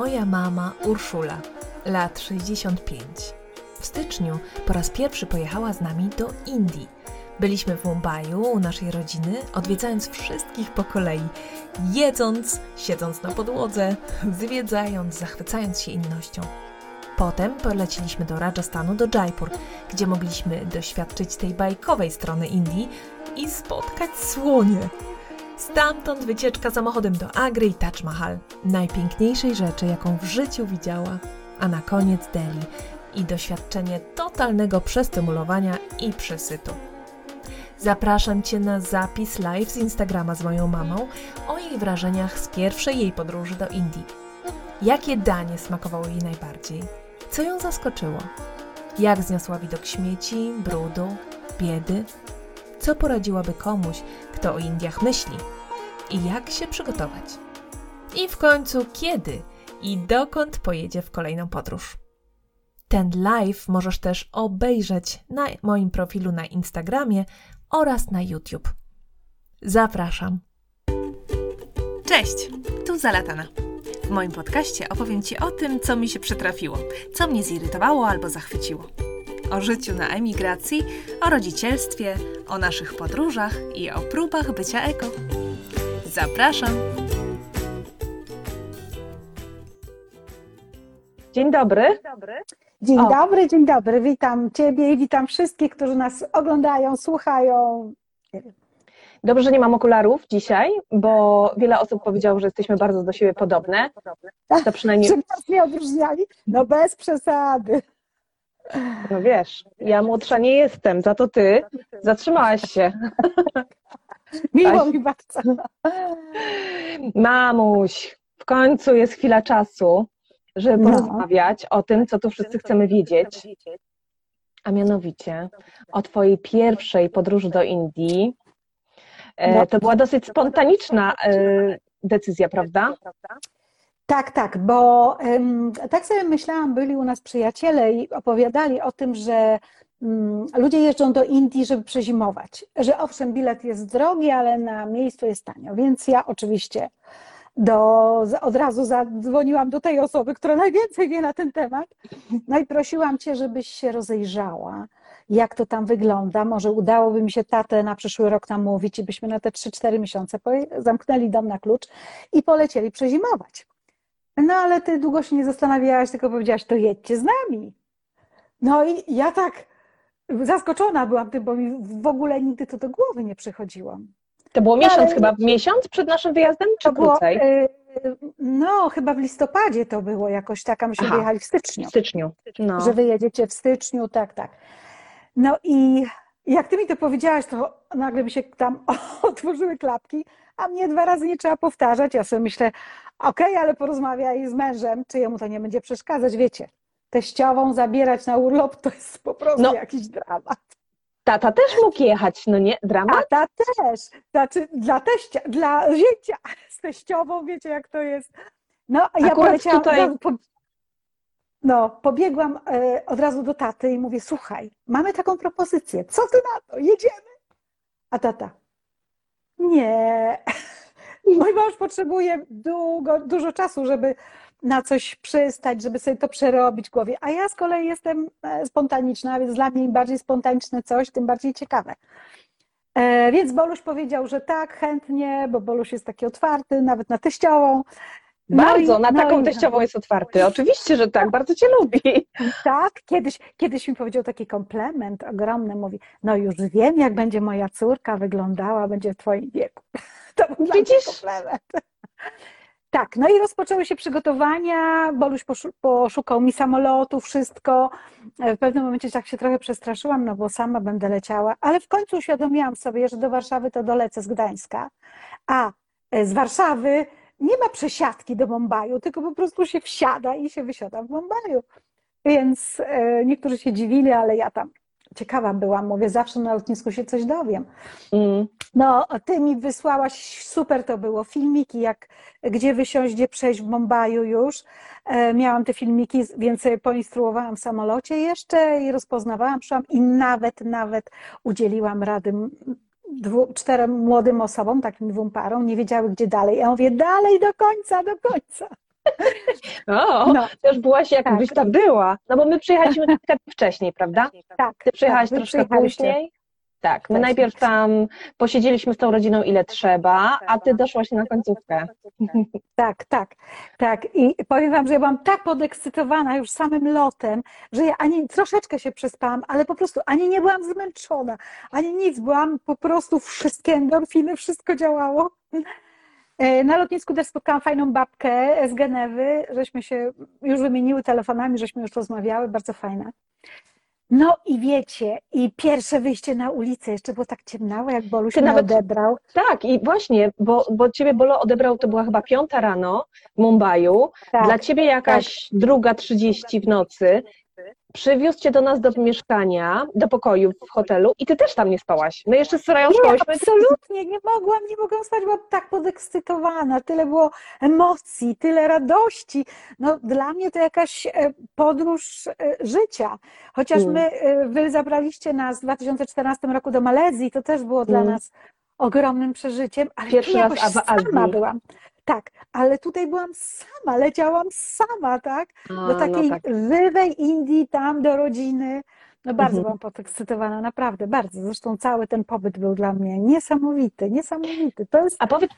moja mama Urszula, lat 65. W styczniu po raz pierwszy pojechała z nami do Indii. Byliśmy w Mumbai u naszej rodziny, odwiedzając wszystkich po kolei, jedząc, siedząc na podłodze, zwiedzając, zachwycając się innością. Potem poleciliśmy do Rajasthanu, do Jaipur, gdzie mogliśmy doświadczyć tej bajkowej strony Indii i spotkać słonie. Stamtąd wycieczka samochodem do Agry i Taj Mahal, najpiękniejszej rzeczy, jaką w życiu widziała. A na koniec Delhi i doświadczenie totalnego przestymulowania i przesytu. Zapraszam Cię na zapis live z Instagrama z moją mamą o jej wrażeniach z pierwszej jej podróży do Indii. Jakie danie smakowało jej najbardziej? Co ją zaskoczyło? Jak zniosła widok śmieci, brudu, biedy? Co poradziłaby komuś, kto o Indiach myśli? I jak się przygotować? I w końcu kiedy i dokąd pojedzie w kolejną podróż? Ten live możesz też obejrzeć na moim profilu na Instagramie oraz na YouTube. Zapraszam. Cześć, tu Zalatana. W moim podcaście opowiem Ci o tym, co mi się przytrafiło, co mnie zirytowało albo zachwyciło. O życiu na emigracji, o rodzicielstwie, o naszych podróżach i o próbach bycia eko. Zapraszam! Dzień dobry. Dzień O. dobry, dzień dobry. Witam Ciebie i witam wszystkich, którzy nas oglądają, słuchają. Dobrze, że nie mam okularów dzisiaj, bo wiele osób powiedziało, że jesteśmy bardzo do siebie podobne. To przynajmniej, Czym nas nie odróżniali? No bez przesady. No wiesz, ja młodsza nie jestem, za to ty zatrzymałaś się. Miło mi bardzo. Mamuś, w końcu jest chwila czasu, żeby No. porozmawiać o tym, co tu wszyscy chcemy wiedzieć, a mianowicie o Twojej pierwszej podróży do Indii. E, No. To była dosyć spontaniczna e, decyzja, prawda? Tak, tak, bo tak sobie myślałam, byli u nas przyjaciele i opowiadali o tym, że mm, ludzie jeżdżą do Indii, żeby przezimować. Że owszem, bilet jest drogi, ale na miejscu jest tanio. Więc ja oczywiście do, od razu zadzwoniłam do tej osoby, która najwięcej wie na ten temat. No i prosiłam Cię, żebyś się rozejrzała, jak to tam wygląda. Może udałoby mi się tatę na przyszły rok namówić i byśmy na te 3-4 miesiące zamknęli dom na klucz i polecieli przezimować. No ale ty długo się nie zastanawiałaś, tylko powiedziałaś, to jedźcie z nami. No i ja tak zaskoczona byłam tym, bo mi w ogóle nigdy to do głowy nie przychodziło. To było miesiąc Ale- chyba, miesiąc przed naszym wyjazdem, czy To było, krócej? y, no chyba w listopadzie to było jakoś tak, a myśmy Aha. wyjechali w styczniu, W styczniu. No. że wyjedziecie w styczniu, tak, tak. No i jak ty mi to powiedziałaś, to nagle mi się tam otworzyły klapki, a mnie dwa razy nie trzeba powtarzać. Ja sobie myślę, okej, ale porozmawiaj z mężem, czy jemu to nie będzie przeszkadzać. Wiecie, teściową zabierać na urlop to jest po prostu No. jakiś dramat. Tata też mógł jechać, no nie? Dramat? Tata też, znaczy dla teścia, dla zięcia z teściową, wiecie jak to jest. No, ja poleciałam, tutaj- razu po, no, pobiegłam e, od razu do taty i mówię, słuchaj, mamy taką propozycję, co ty na to, jedziemy? A tata, nie, mój mąż potrzebuje długo, dużo czasu, żeby na coś przystać, żeby sobie to przerobić w głowie, a ja z kolei jestem e, spontaniczna, więc dla mnie im bardziej spontaniczne coś, tym bardziej ciekawe. E, Więc Boluś powiedział, że tak, chętnie, bo Boluś jest taki otwarty, nawet na teściową. No Bardzo, i- na no taką i- teściową jest otwarty. Oczywiście, że tak, bardzo cię lubi. Tak, kiedyś, kiedyś mi powiedział taki komplement ogromny, mówi, no już wiem, jak będzie moja córka wyglądała, będzie w twoim wieku. To był Widzisz? komplement. Tak, no i rozpoczęły się przygotowania, Boluś poszu- poszukał mi samolotu, wszystko. W pewnym momencie tak się trochę przestraszyłam, no bo sama będę leciała, ale w końcu uświadomiłam sobie, że do Warszawy to dolecę z Gdańska, a e, z Warszawy nie ma przesiadki do Bombaju, tylko po prostu się wsiada i się wysiada w Bombaju. Więc e, niektórzy się dziwili, ale ja tam ciekawa byłam, mówię, zawsze na lotnisku się coś dowiem. Mm. No, ty mi wysłałaś, super to było, filmiki, jak, gdzie wysiąść, gdzie przejść w Bombaju już. E, miałam te filmiki, więc poinstruowałam w samolocie jeszcze i rozpoznawałam, szłam i nawet, nawet udzieliłam rady dwu, czterem młodym osobom, takim dwóm parom, nie wiedziały gdzie dalej. Ja mówię, dalej do końca, do końca. O, No. to już byłaś jakbyś Tak. tam była. No bo my przyjechaliśmy troszkę wcześniej, prawda? Tak, Ty przyjechałaś tak, troszkę później. Tak, my Tak. najpierw tam posiedzieliśmy z tą rodziną ile trzeba, a ty doszłaś na końcówkę. Tak, tak, tak. I powiem wam, że ja byłam tak podekscytowana już samym lotem, że ja ani troszeczkę się przespałam, ale po prostu ani nie byłam zmęczona, ani nic. Byłam po prostu wszystkie endorfiny, wszystko działało. E, Na lotnisku też spotkałam fajną babkę z Genewy, żeśmy się już wymieniły telefonami, żeśmy już rozmawiały, bardzo fajna. No i wiecie, i pierwsze wyjście na ulicę, jeszcze było tak ciemnawo, jak Boluś Ty mnie nawet- odebrał. Tak, i właśnie, bo, bo ciebie Bolo odebrał, to była chyba piąta rano w Mumbaiu, Tak, dla ciebie jakaś druga trzydzieści w nocy. Przywiózł cię do nas do mieszkania, do pokoju w hotelu i ty też tam nie spałaś. My jeszcze z Sorają spałyśmy. absolutnie, nie mogłam, nie mogłam spać, byłam tak podekscytowana, tyle było emocji, tyle radości. No, dla mnie to jakaś e, podróż e, życia. Chociaż Mm. my, e, wy zabraliście nas w 2014 roku do Malezji, to też było dla Mm. nas ogromnym przeżyciem, ale Pierwszy raz jakoś w Azji. sama byłam. Tak, ale tutaj byłam sama, leciałam sama, tak? Do no takiej tak. żywej Indii, tam do rodziny. No bardzo Mhm. byłam podekscytowana, naprawdę, bardzo. Zresztą cały ten pobyt był dla mnie niesamowity, niesamowity. To jest... A powiedz,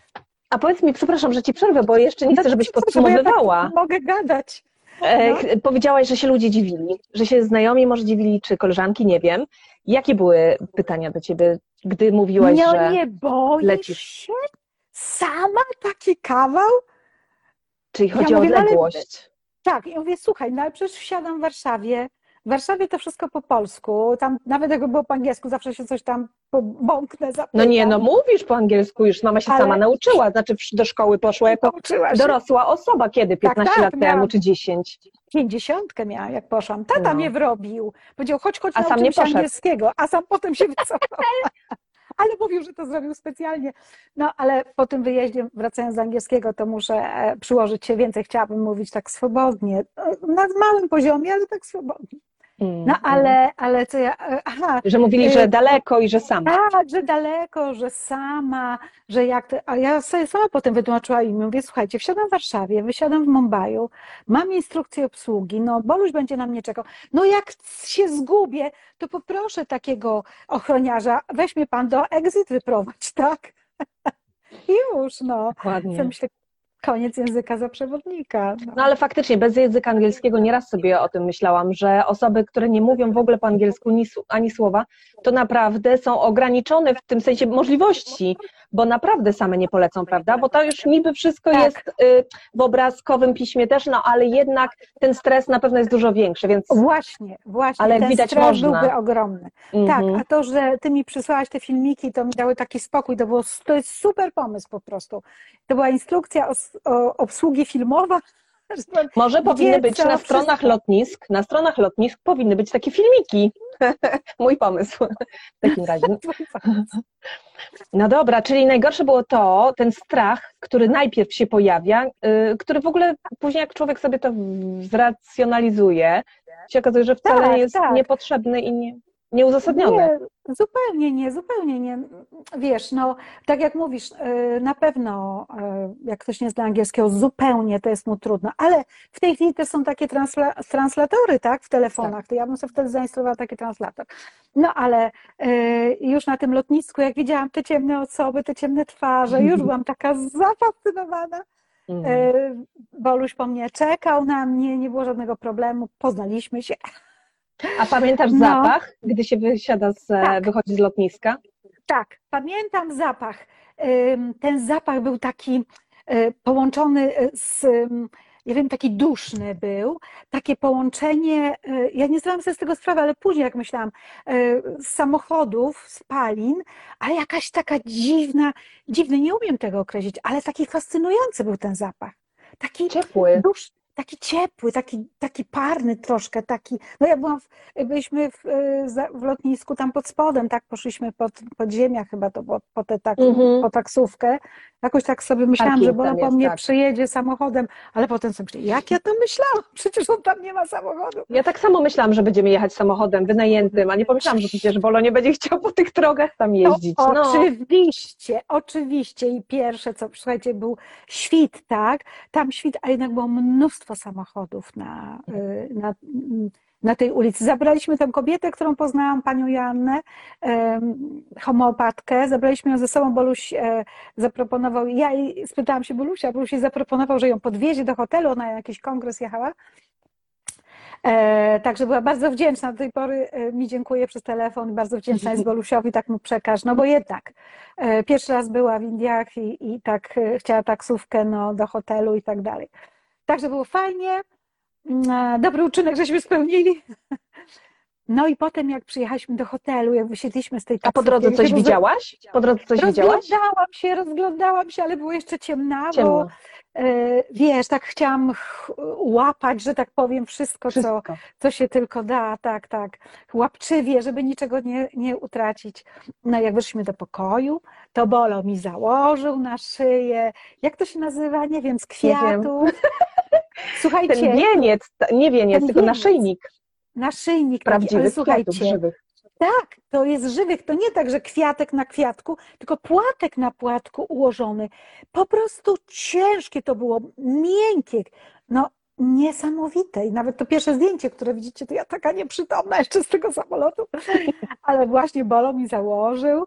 a powiedz mi, przepraszam, że ci przerwę, bo jeszcze nie chcę, żebyś No, ja podsumowywała. tak mogę gadać. E, No. Powiedziałaś, że się ludzie dziwili, że się znajomi może dziwili, czy koleżanki, nie wiem. Jakie były pytania do ciebie, gdy mówiłaś, Nie, że... nie boisz lecisz. się? Sama taki kawał? Czyli Ja chodzi mówię, o no ale- odległość. Tak, i mówię, słuchaj, no ale przecież wsiadam w Warszawie. W Warszawie to wszystko po polsku. Tam nawet jakby było po angielsku, zawsze się coś tam bąknę, zapytam. No nie, no mówisz po angielsku, już mama się Ale- sama nauczyła, znaczy do szkoły poszła jako dorosła osoba, kiedy? 15 tak, lat miałam. temu, czy 10? Pięćdziesiątkę miała, jak poszłam. Tata No. mnie wrobił. Powiedział, chodź, chodź, A sam nie się poszedł. angielskiego. A sam potem się wycofał. Ale mówił, że to zrobił specjalnie. No, ale po tym wyjeździe, wracając z angielskiego, to muszę e, przyłożyć się więcej. Chciałabym mówić tak swobodnie. E, Na małym poziomie, ale tak swobodnie. Mm, No, ale, ale co ja... e, Aha, Że mówili, że y- daleko i że sam. tak, że daleko, że sama, że jak to, a ja sobie sama potem wytłumaczyła im, mówię, słuchajcie, wsiadam w Warszawie, wysiadam w Mumbaiu, mam instrukcję obsługi, no Boluś będzie na mnie czekał. No jak się zgubię, to poproszę takiego ochroniarza, weź mnie pan do exit wyprowadź, tak? I już, no. Dokładnie. Myślę, koniec języka za przewodnika. No. No ale faktycznie, bez języka angielskiego nieraz sobie o tym myślałam, że osoby, które nie mówią w ogóle po angielsku ni, ani słowa, to naprawdę są ograniczone w tym sensie możliwości, bo naprawdę same nie polecą, prawda? Bo to już niby wszystko Tak. jest y, w obrazkowym piśmie też, no ale jednak ten stres na pewno jest dużo większy, więc Właśnie, właśnie, Ale ten widać, stres można. byłby ogromny. Tak, mhm. a to, że ty mi przysłałaś te filmiki, to mi dały taki spokój, to, było, to jest super pomysł po prostu. To była instrukcja o obsługi filmowa. może powinny być na stronach wszystko. lotnisk, na stronach lotnisk powinny być takie filmiki. Mój pomysł w takim razie. No dobra, czyli najgorsze było to, ten strach, który najpierw się pojawia, y, który w ogóle później jak człowiek sobie to zracjonalizuje, się okazuje, że wcale Tak, nie jest tak. niepotrzebny i nie, nieuzasadniony. Nie, zupełnie nie, zupełnie nie. Wiesz, no, tak jak mówisz, y, na pewno, y, jak ktoś nie zna angielskiego, zupełnie to jest mu trudno, ale w tej chwili też są takie transla translatory, tak, w telefonach, to ja bym sobie wtedy zainstalowała taki translator. No, ale y, już na tym lotnisku, jak widziałam te ciemne osoby, te ciemne twarze, już byłam taka zafascynowana. Mhm. Boluś po mnie czekał na mnie, nie było żadnego problemu, poznaliśmy się. A pamiętasz no. zapach, gdy się wysiada z, Tak. wychodzi z lotniska? Tak, pamiętam zapach. Ten zapach był taki y, połączony z, ym, nie wiem, taki duszny był. Takie połączenie, y, ja nie zdałam sobie z tego sprawy, ale później jak myślałam, y, z samochodów, spalin, ale jakaś taka dziwna, dziwny, nie umiem tego określić, ale taki fascynujący był ten zapach. Taki Ciepły. dusz, taki ciepły, taki, taki parny troszkę, taki, no ja byłam, w, byliśmy w, w lotnisku tam pod spodem, tak, poszliśmy pod, pod ziemię chyba to było, po, te, tak, Mhm. po taksówkę, jakoś tak sobie myślałam, Parking że Bola tam po mnie tak. przyjedzie samochodem, ale potem sobie myślę, jak ja to myślałam, przecież on tam nie ma samochodu. Ja tak samo myślałam, że będziemy jechać samochodem wynajętym, a nie pomyślałam, że przecież Bolo nie będzie chciał po tych drogach tam jeździć. No, No, oczywiście, oczywiście. I pierwsze, co, słuchajcie, był świt, tak? Tam świt, a jednak było mnóstwo samochodów na, y, na, na tej ulicy. Zabraliśmy tę kobietę, którą poznałam, panią Joannę, homeopatkę. Zabraliśmy ją ze sobą, Boluś e, zaproponował, ja jej spytałam się Bolusia, Boluś jej zaproponował, że ją podwiezie do hotelu, ona na jakiś kongres jechała. E, także była bardzo wdzięczna. Do tej pory e, mi dziękuję przez telefon i bardzo wdzięczna jest Bolusiowi, tak mu przekaż. No bo jednak pierwszy raz była w Indiach i, i tak chciała taksówkę no, do hotelu i tak dalej. Także było fajnie. Mm, e, Dobry uczynek żeśmy spełnili. No i potem jak przyjechaliśmy do hotelu, jak wysiedliśmy z tej a po taksówki, drodze coś widziałaś? Po drodze coś widziałaś? Rozglądałam się, rozglądałam się, ale było jeszcze ciemnawo. Ciemno. E, Wiesz, tak chciałam ch- łapać, że tak powiem, wszystko, co, Wszystko. co się tylko da, tak, tak, łapczywie, żeby niczego nie, nie utracić. No jak weszliśmy do pokoju, to Bolo mi założył na szyję, jak to się nazywa, nie wiem, z kwiatu. Słuchajcie, Ten wieniec, nie wieniec, tylko wieniec. naszyjnik naszyjnik taki, ale słuchajcie, żywych. tak, to jest żywych. To nie tak, że kwiatek na kwiatku, tylko płatek na płatku ułożony. Po prostu ciężkie to było, miękkie. No, niesamowite. I nawet to pierwsze zdjęcie, które widzicie, to ja taka nieprzytomna jeszcze z tego samolotu. Ale właśnie Bolo mi założył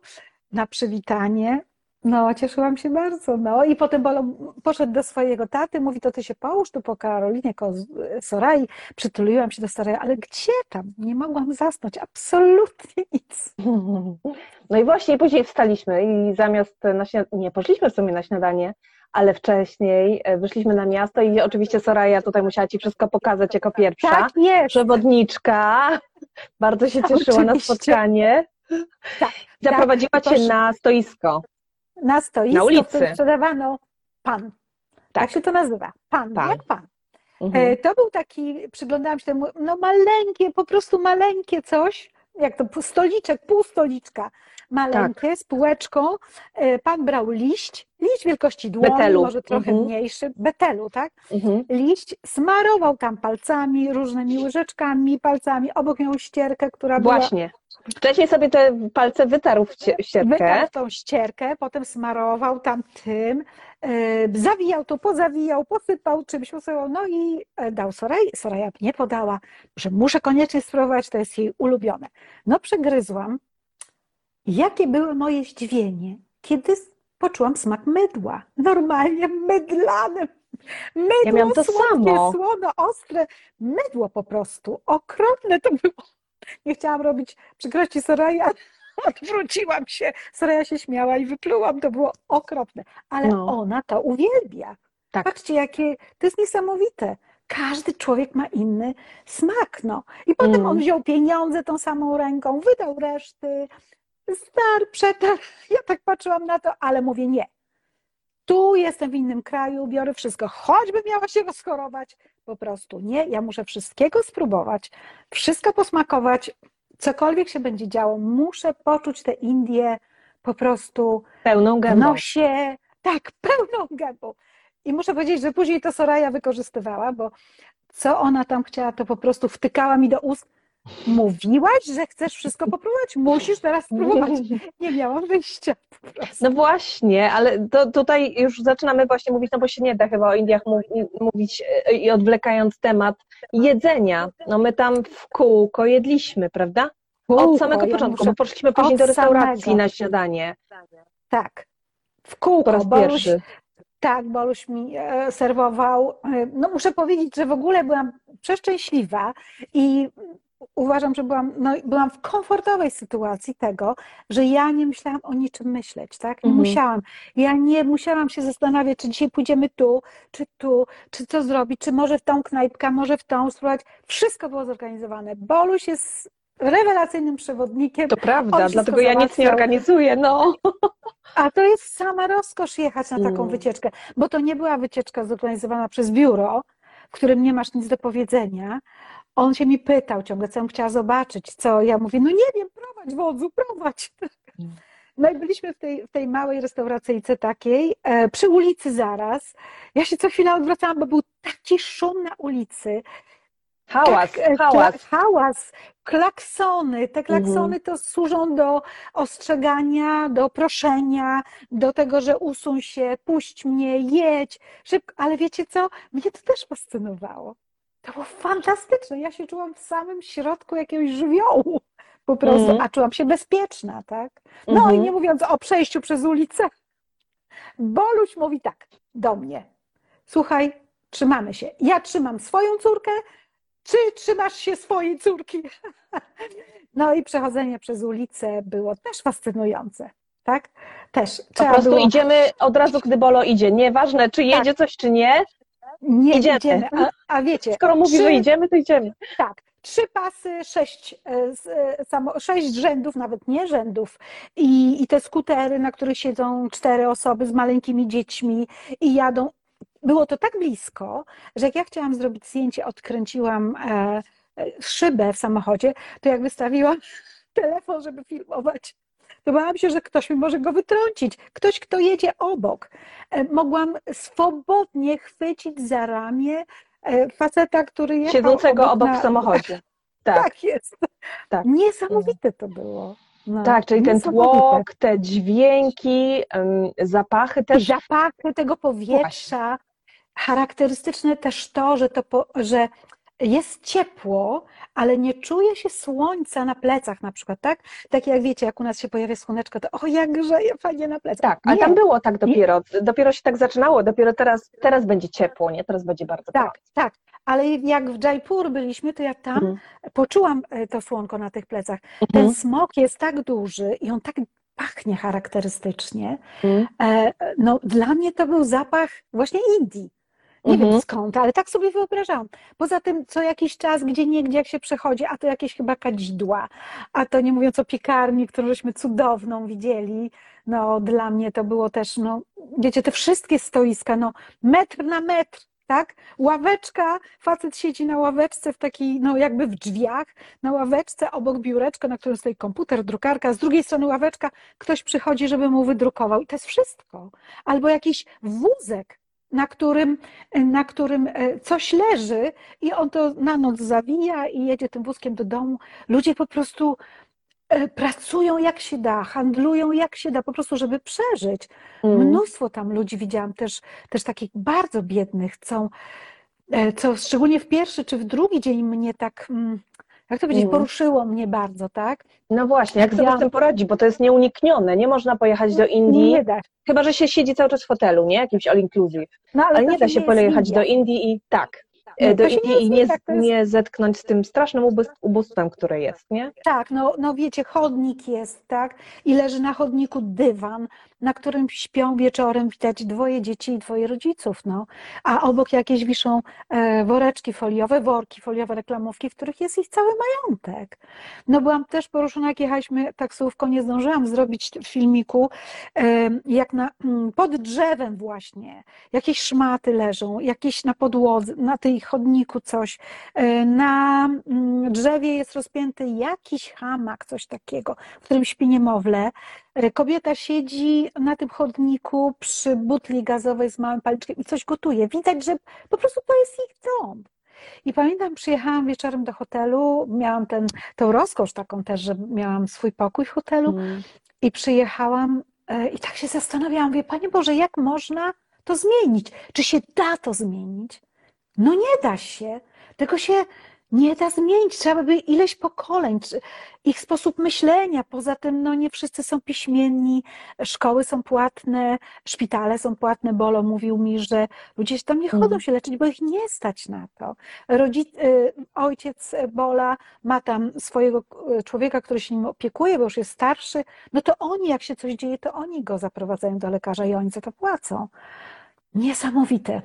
na przywitanie. No, cieszyłam się bardzo. No i potem Bolo poszedł do swojego taty, mówi, to ty się połóż tu po Karolinie, ko Sorai. Przytuliłam się do Sorai, ale gdzie tam? Nie mogłam zasnąć, absolutnie nic. No i właśnie później wstaliśmy i zamiast na śniadanie, nie, poszliśmy w sumie na śniadanie, ale wcześniej e, wyszliśmy na miasto i oczywiście Soraya tutaj musiała Ci wszystko pokazać jako pierwsza. Tak jest. Przewodniczka, bardzo się cieszyła na Oczywiście. spotkanie. Tak, Zaprowadziła tak, Cię proszę. na stoisko. Na stoisku, Na ulicy. sprzedawano pan. Tak. Tak. się to nazywa. Pan, Pan. jak pan. Mhm. E, To był taki, przyglądałam się temu, no maleńkie, po prostu maleńkie coś, jak to stoliczek, pół stoliczka, maleńkie, Tak. z półeczką. E, Pan brał liść, liść wielkości dłoni, Betelu. może trochę Mhm. mniejszy, betelu, tak? Mhm. Liść, smarował tam palcami, różnymi łyżeczkami, palcami, obok miał ścierkę, która była Właśnie. Wcześniej sobie te palce wytarł w cie- w ścierkę. Wytarł tą ścierkę, potem smarował tam tym, e, zawijał to, pozawijał, posypał czymś, posypał, no i e, dał Soraj. Soraja nie podała, że muszę koniecznie spróbować, to jest jej ulubione. No przegryzłam. Jakie były moje zdziwienie, kiedy poczułam smak mydła. Normalnie mydlane. Mydło Ja miałam to słodkie, samo. słono, ostre. Mydło po prostu. Okropne to było. Nie chciałam robić przykrości Soraji, ale odwróciłam się. Soraja się śmiała i wyplułam. To było okropne. Ale No. ona to uwielbia. Tak. Patrzcie, jakie to jest niesamowite. Każdy człowiek ma inny smak, no. I potem Mm. on wziął pieniądze tą samą ręką, wydał reszty, star, przetarł. Ja tak patrzyłam na to, ale mówię nie. Tu jestem w innym kraju, biorę wszystko. Choćby miała się rozchorować, po prostu nie. Ja muszę wszystkiego spróbować, wszystko posmakować, cokolwiek się będzie działo. Muszę poczuć te Indie po prostu Pełną w gębą. nosie, tak, pełną gębą. I muszę powiedzieć, że później to Soraya wykorzystywała, bo co ona tam chciała, to po prostu wtykała mi do ust. Mówiłaś, że chcesz wszystko popróbować, musisz teraz spróbować. Nie miałam wyjścia po. No właśnie, ale to tutaj już zaczynamy właśnie mówić, no bo się nie da chyba o Indiach mów, mówić e, i odwlekając temat jedzenia. No my tam w kółko jedliśmy, prawda? Od samego ja początku, muszę- bo poszliśmy później do restauracji samego. na śniadanie Tak, w po kółko. raz Boluś, pierwszy. tak, Boluś mi e, serwował. E, No muszę powiedzieć, że w ogóle byłam przeszczęśliwa i uważam, że byłam, no, byłam w komfortowej sytuacji tego, że ja nie musiałam o niczym myśleć, tak? Nie Mhm. musiałam. Ja nie musiałam się zastanawiać, czy dzisiaj pójdziemy tu, czy tu, czy co zrobić, czy może w tą knajpkę, może w tą spróbować. Wszystko było zorganizowane. Boluś jest rewelacyjnym przewodnikiem, To prawda, dlatego ja nic nie organizuję, no. a to jest sama rozkosz jechać na taką Mm. wycieczkę, bo to nie była wycieczka zorganizowana przez biuro, w którym nie masz nic do powiedzenia, on się mi pytał ciągle, co bym chciała zobaczyć, co ja mówię, no nie wiem, prowadź wodzu, prowadź. No i byliśmy w tej, w tej małej restauracyjce takiej, e, przy ulicy zaraz. Ja się co chwilę odwracałam, bo był taki szum na ulicy. Hałas, tak, e, hałas. Kla, hałas, klaksony. Te klaksony Mhm. to służą do ostrzegania, do proszenia, do tego, że usuń się, puść mnie, jedź, szybko. Ale wiecie co? Mnie to też fascynowało. To było fantastyczne. Ja się czułam w samym środku jakiegoś żywiołu po prostu, Mhm. a czułam się bezpieczna, tak? No Mhm. i nie mówiąc o przejściu przez ulicę, Boluś mówi tak do mnie. Słuchaj, trzymamy się. Ja trzymam swoją córkę, czy trzymasz się swojej córki? No i przechodzenie przez ulicę było też fascynujące, tak? Też Po trzeba prostu było... idziemy od razu, gdy Bolo idzie. Nieważne, czy jedzie coś, czy nie. Nie idziemy. idziemy. A, a wiecie, Skoro mówi, trzy- że idziemy, to idziemy. Tak, trzy pasy, sześć, e, e, samo, sześć rzędów, nawet nie rzędów. I, I te skutery, na których siedzą cztery osoby z maleńkimi dziećmi i jadą. Było to tak blisko, że jak ja chciałam zrobić zdjęcie, odkręciłam e, szybę w samochodzie, to jak wystawiłam telefon, żeby filmować, bałam się, że ktoś mi może go wytrącić. Ktoś, kto jedzie obok. E, Mogłam swobodnie chwycić za ramię e, faceta, który jechał Siedzącego obok na- w samochodzie. Tak, tak jest. Tak. Niesamowite to było. No, tak, czyli ten tłok, te dźwięki, zapachy I też. zapachy tego powietrza. Charakterystyczne też to, że, to po, że jest ciepło, ale nie czuje się słońca na plecach na przykład, tak? Tak jak wiecie, jak u nas się pojawia słoneczko, to o, jak grzeje fajnie na plecach. Tak, a Nie, tam było tak dopiero. Dopiero się tak zaczynało, dopiero teraz, teraz będzie ciepło, nie? Teraz będzie bardzo Tak, tak. Ale jak w Jaipur byliśmy, to ja tam Mhm. poczułam e, to słonko na tych plecach. Mhm. Ten smok jest tak duży i on tak pachnie charakterystycznie. Mhm. E, No, dla mnie to był zapach właśnie Indii. Nie Mhm. wiem skąd, ale tak sobie wyobrażałam. Poza tym co jakiś czas, gdzie niegdzie jak się przechodzi, a to jakieś chyba kadzidła, a to nie mówiąc o piekarni, którą żeśmy cudowną widzieli, no dla mnie to było też, no wiecie, te wszystkie stoiska, no metr na metr, tak? Ławeczka, facet siedzi na ławeczce w takiej, no jakby w drzwiach, na ławeczce obok biureczka, na którym stoi komputer, drukarka, z drugiej strony ławeczka, ktoś przychodzi, żeby mu wydrukował i to jest wszystko. Albo jakiś wózek, na którym, na którym e, coś leży i on to na noc zawija i jedzie tym wózkiem do domu. Ludzie po prostu e, pracują jak się da, handlują jak się da, po prostu, żeby przeżyć. Mhm. Mnóstwo tam ludzi widziałam też, też takich bardzo biednych, co, e, co szczególnie w pierwszy czy w drugi dzień mnie tak, mm, jak to powiedzieć, Mhm. poruszyło mnie bardzo, tak? No właśnie, jak sobie Ja- z tym poradzi, bo to jest nieuniknione. Nie można pojechać do Indii, Nie da. chyba że się siedzi cały czas w hotelu, nie? Jakimś all inclusive. No, Ale to nie da się jest pojechać India. do Indii i tak, Nie, e, do nie Indii i nie, to jest- nie zetknąć z tym strasznym ubóstwem, które jest, nie? Tak, no, no wiecie, chodnik jest, tak? I leży na chodniku dywan, na którym śpią wieczorem, widać dwoje dzieci i dwoje rodziców, no. A obok jakieś wiszą e, woreczki foliowe, worki foliowe, reklamówki, w których jest ich cały majątek. No byłam też poruszona, jak jechaliśmy taksówką, nie zdążyłam zrobić filmiku, e, jak na, mm, pod drzewem właśnie, jakieś szmaty leżą, jakieś na podłodze, na tej chodniku coś, E, Na mm, drzewie jest rozpięty jakiś hamak, coś takiego, w którym śpi niemowlę. E, Kobieta siedzi na tym chodniku przy butli gazowej z małym paliczkiem i coś gotuje. Widać, że po prostu to jest ich dom. I pamiętam, przyjechałam wieczorem do hotelu, miałam ten, tą rozkosz taką też, że miałam swój pokój w hotelu Mm. i przyjechałam e, i tak się zastanawiałam, wie Panie Boże, jak można to zmienić? Czy się da to zmienić? No nie da się. Tego się nie da zmienić. Trzeba by ileś pokoleń, ich sposób myślenia. Poza tym, no nie wszyscy są piśmienni, szkoły są płatne, szpitale są płatne. Bolo mówił mi, że ludzie tam nie chodzą Mhm. się leczyć, bo ich nie stać na to. Rodzic, y, ojciec Bola ma tam swojego y, człowieka, który się nim opiekuje, bo już jest starszy. No to oni, jak się coś dzieje, to oni go zaprowadzają do lekarza i oni za to płacą. Niesamowite.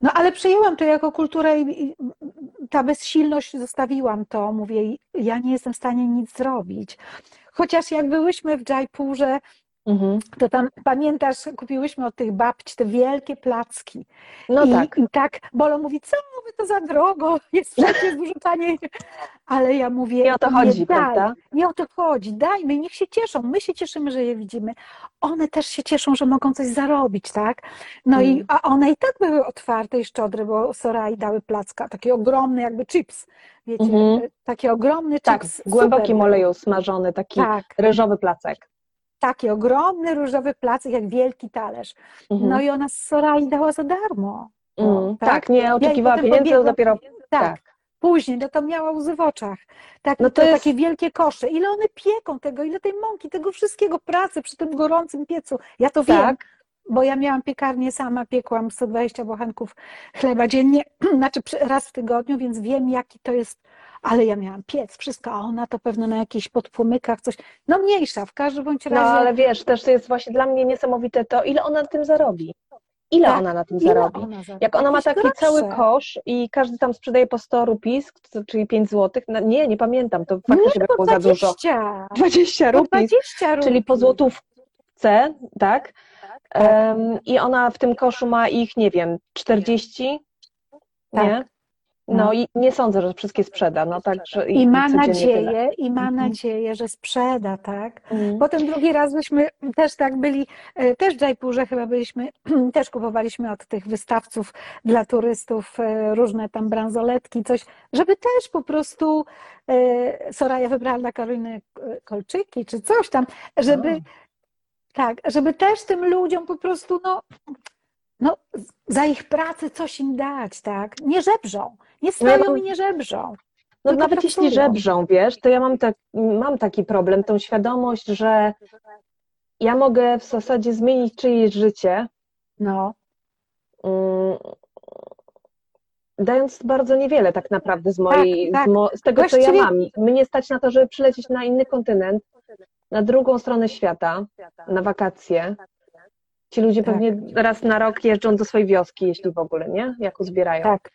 No ale przyjęłam to jako kulturę i i ta bezsilność zostawiłam to. Mówię, ja nie jestem w stanie nic zrobić. Chociaż jak byłyśmy w Jaipurze, mhm. to tam pamiętasz, kupiłyśmy od tych babci te wielkie placki. No I, tak. I tak Bolo mówi, co to za drogo, jest przecież dużo taniej. Ale ja mówię, nie o to chodzi, nie prawda? Daj, nie o to chodzi, dajmy, niech się cieszą, my się cieszymy, że je widzimy. One też się cieszą, że mogą coś zarobić, tak? No hmm. i, a one i tak były otwarte i szczodre, bo Sorai dały placka, taki ogromny jakby chips, wiecie, mm -hmm. taki ogromny tak, chips. w głębokim oleju smażony, taki tak. ryżowy placek. Taki ogromny różowy placek, jak wielki talerz. Mm. No i ona z Sorai dała za darmo. Mm, tak? tak? nie oczekiwała ja pieniędzy, to dopiero... Tak. tak. Później, no to miała łzy w oczach. Tak, no to, to jest... takie wielkie kosze. Ile one pieką tego, ile tej mąki, tego wszystkiego, pracy przy tym gorącym piecu. Ja to tak. wiem, bo ja miałam piekarnię sama, piekłam 120 bochenków chleba dziennie, znaczy raz w tygodniu, więc wiem, jaki to jest, ale ja miałam piec, wszystko, a ona to pewno na jakichś podpłomykach coś, no mniejsza, w każdym bądź razie. No ale wiesz, też to jest właśnie dla mnie niesamowite to, ile ona na tym zarobi. Ile tak, ona na tym zarobi? Ona Jak ona ma taki grosze. cały kosz i każdy tam sprzedaje po 100 rupis, czyli 5 złotych, no, nie, nie pamiętam, to faktycznie by było 20. za dużo. 20 rupis, 20 rupis. czyli po złotówce, tak? Um, I ona w tym koszu ma ich, nie wiem, 40, tak. nie? No, no, i nie sądzę, że wszystkie sprzeda. No, tak, I, I ma nadzieję, tyle. i ma nadzieję, że sprzeda, tak? Mm. Potem drugi raz byśmy też tak byli, e, też w Jaipurze chyba byliśmy, też kupowaliśmy od tych wystawców dla turystów e, różne tam bransoletki, coś, żeby też po prostu e, Soraya wybrała dla Karoliny kolczyki czy coś tam, żeby tak, żeby też tym ludziom po prostu, no, no, za ich pracę coś im dać, tak? Nie żebrzą, nie stoją no, i nie żebrzą. No nawet jeśli żebrzą, wiesz, to ja mam, tak, mam taki problem, tą świadomość, że ja mogę w zasadzie zmienić czyjeś życie. No. Um, dając bardzo niewiele tak naprawdę z mojej, tak, tak. Z, mo, z, tego, Właściwie... co ja mam. Mnie stać na to, żeby przylecieć na inny kontynent, na drugą stronę świata, na wakacje. Ci ludzie tak. pewnie raz na rok jeżdżą do swojej wioski, jeśli w ogóle, nie? Jak uzbierają. Tak.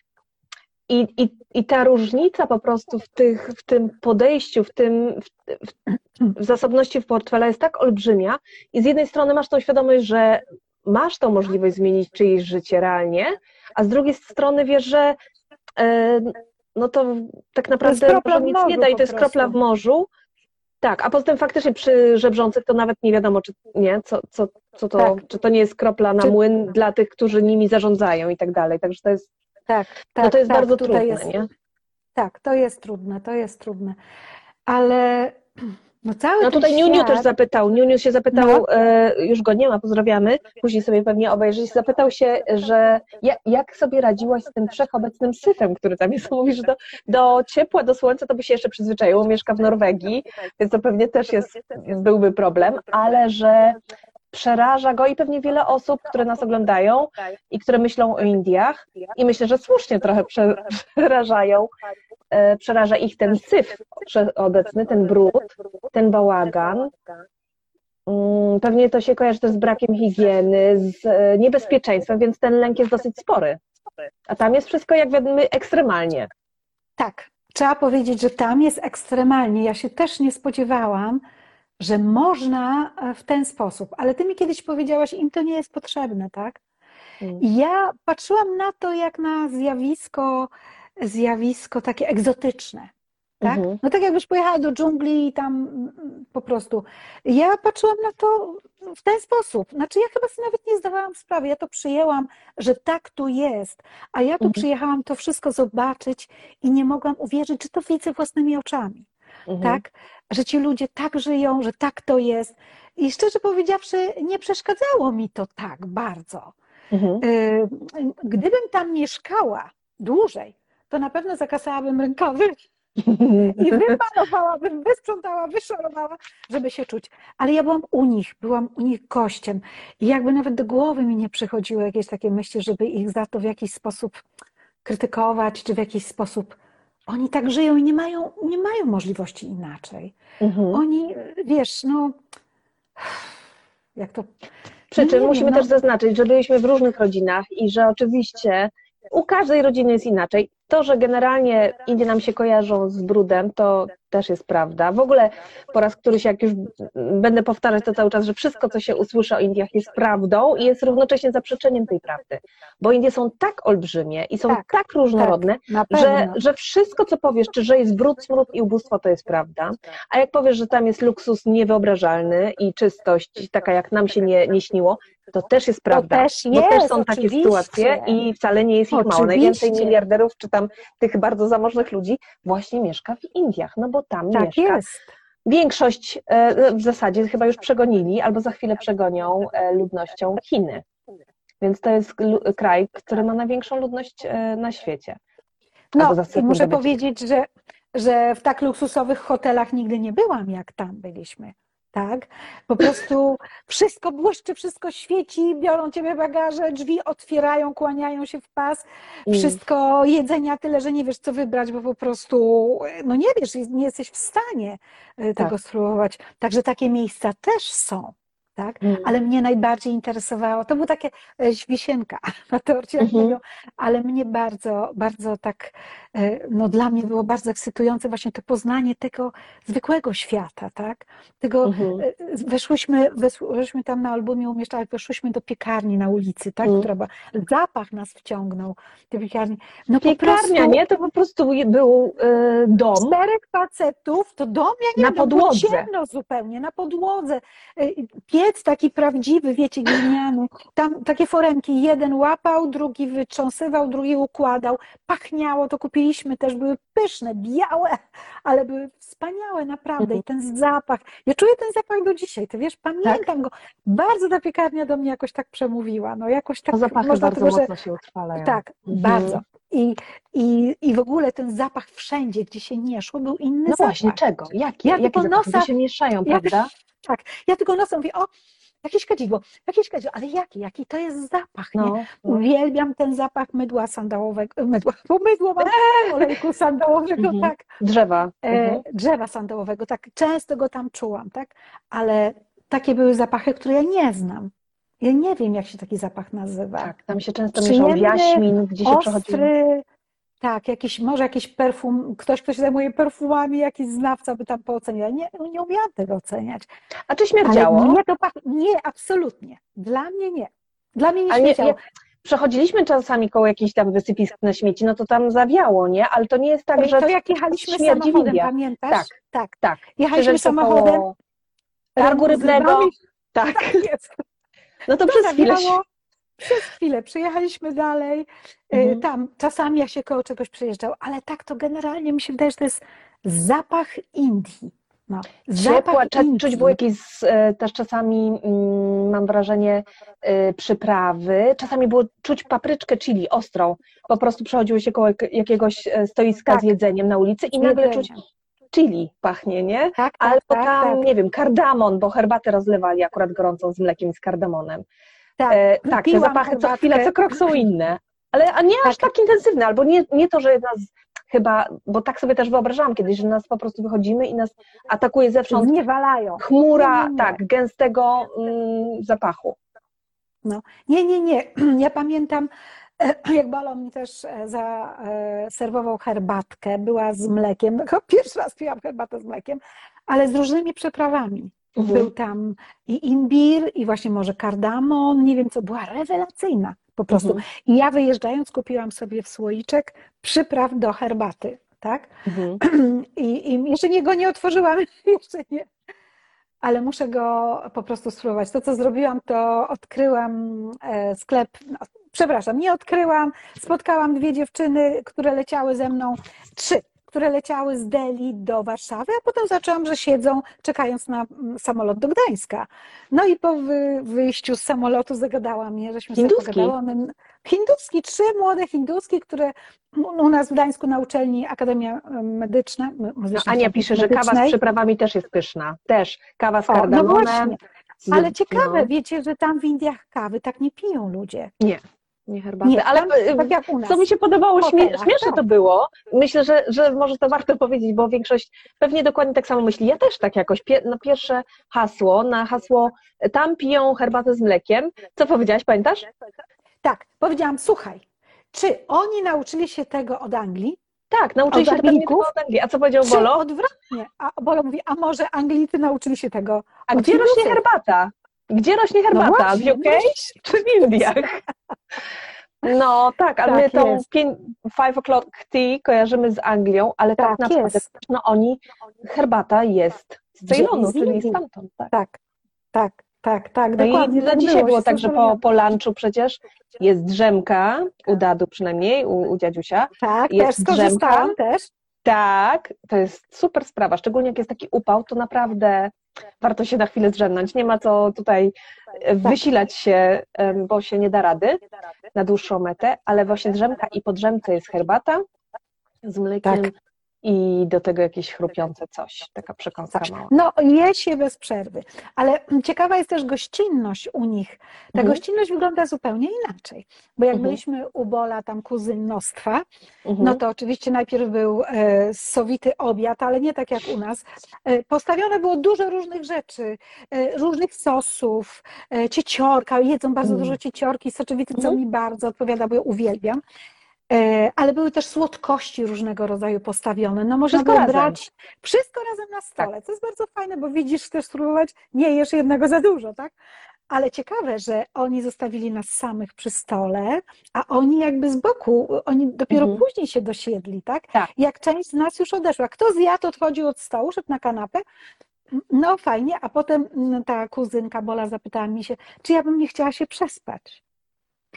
I, i, I ta różnica po prostu w, tych, w tym podejściu, w, tym, w, w zasobności w portfela jest tak olbrzymia i z jednej strony masz tą świadomość, że masz tą możliwość zmienić czyjeś życie realnie, a z drugiej strony wiesz, że e, no to tak naprawdę to nic nie da i to jest kropla w morzu, tak, a poza tym faktycznie przy żebrzących to nawet nie wiadomo, czy nie, co, co, co to, tak. czy to nie jest kropla na czy... młyn dla tych, którzy nimi zarządzają i tak dalej. Także to jest, tak, tak, no to jest tak, bardzo trudne, jest, nie? Tak, to jest trudne, to jest trudne. Ale no, cały no tutaj Niuniu świat... też zapytał, Niuniu się zapytał, no. e, już go nie ma, pozdrawiamy, później sobie pewnie obejrzeć, zapytał się, że jak, jak sobie radziłaś z tym wszechobecnym syfem, który tam jest, mówi, że do, do ciepła, do słońca to by się jeszcze przyzwyczaiło, mieszka w Norwegii, więc to pewnie też jest, byłby problem, ale że przeraża go i pewnie wiele osób, które nas oglądają i które myślą o Indiach i myślę, że słusznie trochę przerażają, e, przeraża ich ten syf obecny, ten brud, ten bałagan. Mm, pewnie to się kojarzy też z brakiem higieny, z e, niebezpieczeństwem, więc ten lęk jest dosyć spory. A tam jest wszystko, jak wiemy, ekstremalnie. Tak, trzeba powiedzieć, że tam jest ekstremalnie. Ja się też nie spodziewałam, że można e, w ten sposób, ale ty mi kiedyś powiedziałaś, im to nie jest potrzebne, tak? Mm. I ja patrzyłam na to jak na zjawisko, zjawisko takie egzotyczne. Tak? Mhm. No tak jakbyś pojechała do dżungli i tam mm, po prostu. Ja patrzyłam na to w ten sposób. Znaczy ja chyba sobie nawet nie zdawałam sprawy. Ja to przyjęłam, że tak tu jest. A ja tu mhm. przyjechałam to wszystko zobaczyć i nie mogłam uwierzyć, że to widzę własnymi oczami. Mhm. Tak? Że ci ludzie tak żyją, że tak to jest. I szczerze powiedziawszy, nie przeszkadzało mi to tak bardzo. Mhm. Y, gdybym tam mieszkała dłużej, to na pewno zakasałabym rękawy i wymalowałabym, wysprzątała, wyszorowała, żeby się czuć. Ale ja byłam u nich, byłam u nich gościem i jakby nawet do głowy mi nie przychodziły jakieś takie myśli, żeby ich za to w jakiś sposób krytykować, czy w jakiś sposób oni tak żyją i nie mają, nie mają możliwości inaczej. Mhm. Oni, wiesz, no, jak to. Przy czym musimy no. też zaznaczyć, że byliśmy w różnych rodzinach i że oczywiście u każdej rodziny jest inaczej. To, że generalnie Indie nam się kojarzą z brudem, to, też jest prawda. W ogóle po raz któryś, jak już będę powtarzać to cały czas, że wszystko, co się usłyszy o Indiach jest prawdą i jest równocześnie zaprzeczeniem tej prawdy. Bo Indie są tak olbrzymie i są tak, tak różnorodne, tak, że, że wszystko, co powiesz, czy że jest brud, smród i ubóstwo, to jest prawda. A jak powiesz, że tam jest luksus niewyobrażalny i czystość taka, jak nam się nie, nie śniło, to też jest prawda. Też jest, bo też są takie sytuacje i wcale nie jest ich oczywiście. mało. Najwięcej miliarderów, czy tam tych bardzo zamożnych ludzi właśnie mieszka w Indiach, no bo tam tak mieszka. Jest. Większość e, w zasadzie chyba już przegonili, albo za chwilę przegonią e, ludnością Chiny. Więc to jest kraj, który ma największą ludność e, na świecie. No, i muszę powiedzieć, że, że w tak luksusowych hotelach nigdy nie byłam, jak tam byliśmy tak? Po prostu wszystko błyszczy, wszystko świeci, biorą ciebie bagaże, drzwi otwierają, kłaniają się w pas, mm. wszystko jedzenia tyle, że nie wiesz, co wybrać, bo po prostu, no nie wiesz, nie jesteś w stanie e, tego tak. spróbować. Także takie miejsca też są tak? Mm. Ale mnie najbardziej interesowało, to był takie e, wisienka na torcie, mówią, ale mnie bardzo, bardzo tak, e, no dla mnie było bardzo ekscytujące właśnie to poznanie tego zwykłego świata, tak? Tego, mm -hmm. weszłyśmy, weszłyśmy tam na albumie umieszczali, weszłyśmy do piekarni na ulicy, tak? Mm. Która była, zapach nas wciągnął, tej piekarni. No Piekarnia, prostu, nie? To po prostu był y, dom. Czterech facetów, to dom, ja nie na wiem, podłodze. ciemno zupełnie, na podłodze. Piec taki prawdziwy, wiecie, gliniany. Tam takie foremki, jeden łapał, drugi wytrząsywał, drugi układał. Pachniało, to kupiliśmy też, były pyszne, białe, ale były wspaniałe naprawdę. I ten zapach, ja czuję ten zapach do dzisiaj, ty wiesz, pamiętam tak? go. Bardzo ta piekarnia do mnie jakoś tak przemówiła, no jakoś tak. Zapachy można bardzo tego, mocno się utrwalają. Tak, mhm. bardzo. I, i, I w ogóle ten zapach wszędzie, gdzie się nie szło, był inny no zapach. właśnie, czego? Jakie? Ja jakie nosa, się mieszają, prawda? Tak, ja tylko nosem mówię, o, jakieś kadzidło, jakieś kadzidło, ale jaki, jaki to jest zapach, no, nie? No. Uwielbiam ten zapach mydła sandałowego, mydła, bo mydło mam olejku sandałowego, mhm. tak. Drzewa. E, mhm. drzewa sandałowego, tak, często go tam czułam, tak, ale takie były zapachy, które ja nie znam. Ja nie wiem, jak się taki zapach nazywa. Tak, tam się często mieszał jaśmin, gdzie się ostry, przechodzi. Tak, jakiś, może jakiś perfum, ktoś, kto się zajmuje perfumami, jakiś znawca by tam pooceniał. Nie, nie umiałam tego oceniać. A czy śmierdziało? Ale nie, to, nie, absolutnie. Dla mnie nie. Dla mnie nie śmierdziało. Nie, przechodziliśmy czasami koło jakichś tam wysypisk na śmieci, no to tam zawiało, nie? Ale to nie jest tak, że To jak jechaliśmy samochodem, pamiętasz? Tak, tak. tak. Jechaliśmy samochodem. Targu rybnego. Tak. tak jest. No to, to przez chwilę przez chwilę przyjechaliśmy dalej. Y, mhm. Tam czasami jak się koło czegoś przejeżdżał, ale tak to generalnie mi się wydaje, że to jest zapach Indii. No, Ciepła, czuć było jakieś e, też czasami, mm, mam wrażenie, e, przyprawy. Czasami było czuć papryczkę chili ostrą. Po prostu przechodziło się koło jakiegoś e, stoiska tak. z jedzeniem na ulicy i nagle czuć chili pachnie, nie? Tak, tak, Albo tak, tam, tak. nie wiem, kardamon, bo herbatę rozlewali akurat gorącą z mlekiem z kardamonem. Tak, e, tak te zapachy co chwilę, co krok są inne. Ale a nie aż tak, tak intensywne, albo nie, nie to, że nas chyba, bo tak sobie też wyobrażałam kiedyś, że nas po prostu wychodzimy i nas atakuje zewsząd Zniewalają. chmura, nie, nie, nie. tak, gęstego mm, zapachu. No, nie, nie, nie. Ja pamiętam, jak Balon mi też e, zaserwował herbatkę, była z mlekiem. Pierwszy raz piłam herbatę z mlekiem, ale z różnymi przyprawami. Mhm. Był tam i imbir, i właśnie może kardamon, nie wiem co, była rewelacyjna po prostu. Mhm. I ja wyjeżdżając kupiłam sobie w słoiczek przypraw do herbaty, tak? Mhm. I, I jeszcze nie, go nie otworzyłam, jeszcze nie. Ale muszę go po prostu spróbować. To, co zrobiłam, to odkryłam e, sklep, no, przepraszam, nie odkryłam, spotkałam dwie dziewczyny, które leciały ze mną, trzy, które leciały z Delhi do Warszawy, a potem zaczęłam, że siedzą czekając na mm, samolot do Gdańska. No i po wyjściu z samolotu zagadała mnie, żeśmy Hinduski. sobie pogadali. Hinduski, trzy młode hinduski, które u nas w Gdańsku na uczelni Akademia Medyczna. No, Ania pisze, że kawa z przyprawami też jest pyszna. Też kawa z kardamonem. No Ale ciekawe, no. wiecie, że tam w Indiach kawy tak nie piją ludzie. Nie. Nie herbaty, nie, ale tak jak u nas. co mi się podobało, śmie śmieszne tak. to było. Myślę, że, że może to warto powiedzieć, bo większość pewnie dokładnie tak samo myśli. Ja też tak jakoś, Pier na pierwsze hasło, na hasło tam piją herbatę z mlekiem. Co powiedziałaś, pamiętasz? Tak, powiedziałam, słuchaj, czy oni nauczyli się tego od Anglii? Tak, nauczyli Od się tego Anglików? od Anglii. A co powiedział Czy Bolo? odwrotnie? A Bolo mówi, a może Anglicy nauczyli się tego A gdzie rośnie herbata? Gdzie rośnie herbata? w właśnie, UK czy w Indiach? No tak, ale Tak my tą jest. five o'clock tea kojarzymy z Anglią, ale tak, Tak naprawdę jest. no oni, herbata jest z Ceylonu, z czyli stamtąd. Tak. Tak, tak, tak, tak, No dokładnie. i tak dzisiaj było, było tak, że po, po lunchu przecież jest drzemka, u Dadu przynajmniej, u, u dziadziusia. Tak, jest też skorzystałam, drzemka. też. Tak, to jest super sprawa, szczególnie jak jest taki upał, to naprawdę warto się na chwilę zdrzemnąć. Nie ma co tutaj wysilać się, bo się nie da rady na dłuższą metę, ale właśnie drzemka i po drzemce jest herbata z mlekiem Tak. I do tego jakieś chrupiące coś, taka przekąska mała. No, je się bez przerwy. Ale ciekawa jest też gościnność u nich. Ta Mhm. gościnność wygląda zupełnie inaczej. Bo jak Mhm. byliśmy u Bola, tam kuzynostwa, Mhm. no to oczywiście najpierw był e, sowity obiad, ale nie tak jak u nas. E, postawione było dużo różnych rzeczy, e, różnych sosów, e, cieciorka, jedzą bardzo Mm. dużo cieciorki, soczewity, co Mhm. mi bardzo odpowiada, bo ja uwielbiam. E, ale były też słodkości różnego rodzaju postawione. No można było. Tak. brać wszystko razem na stole, co jest bardzo fajne, bo widzisz, chcesz spróbować, nie jesz jednego za dużo, tak? Ale ciekawe, że oni zostawili nas samych przy stole, a oni jakby z boku, oni dopiero Mhm. później się dosiedli, tak? Tak. Jak część z nas już odeszła. Kto zjadł, odchodził od stołu, szedł na kanapę. No fajnie, a potem mm, ta kuzynka Bola zapytała mnie się, czy ja bym nie chciała się przespać.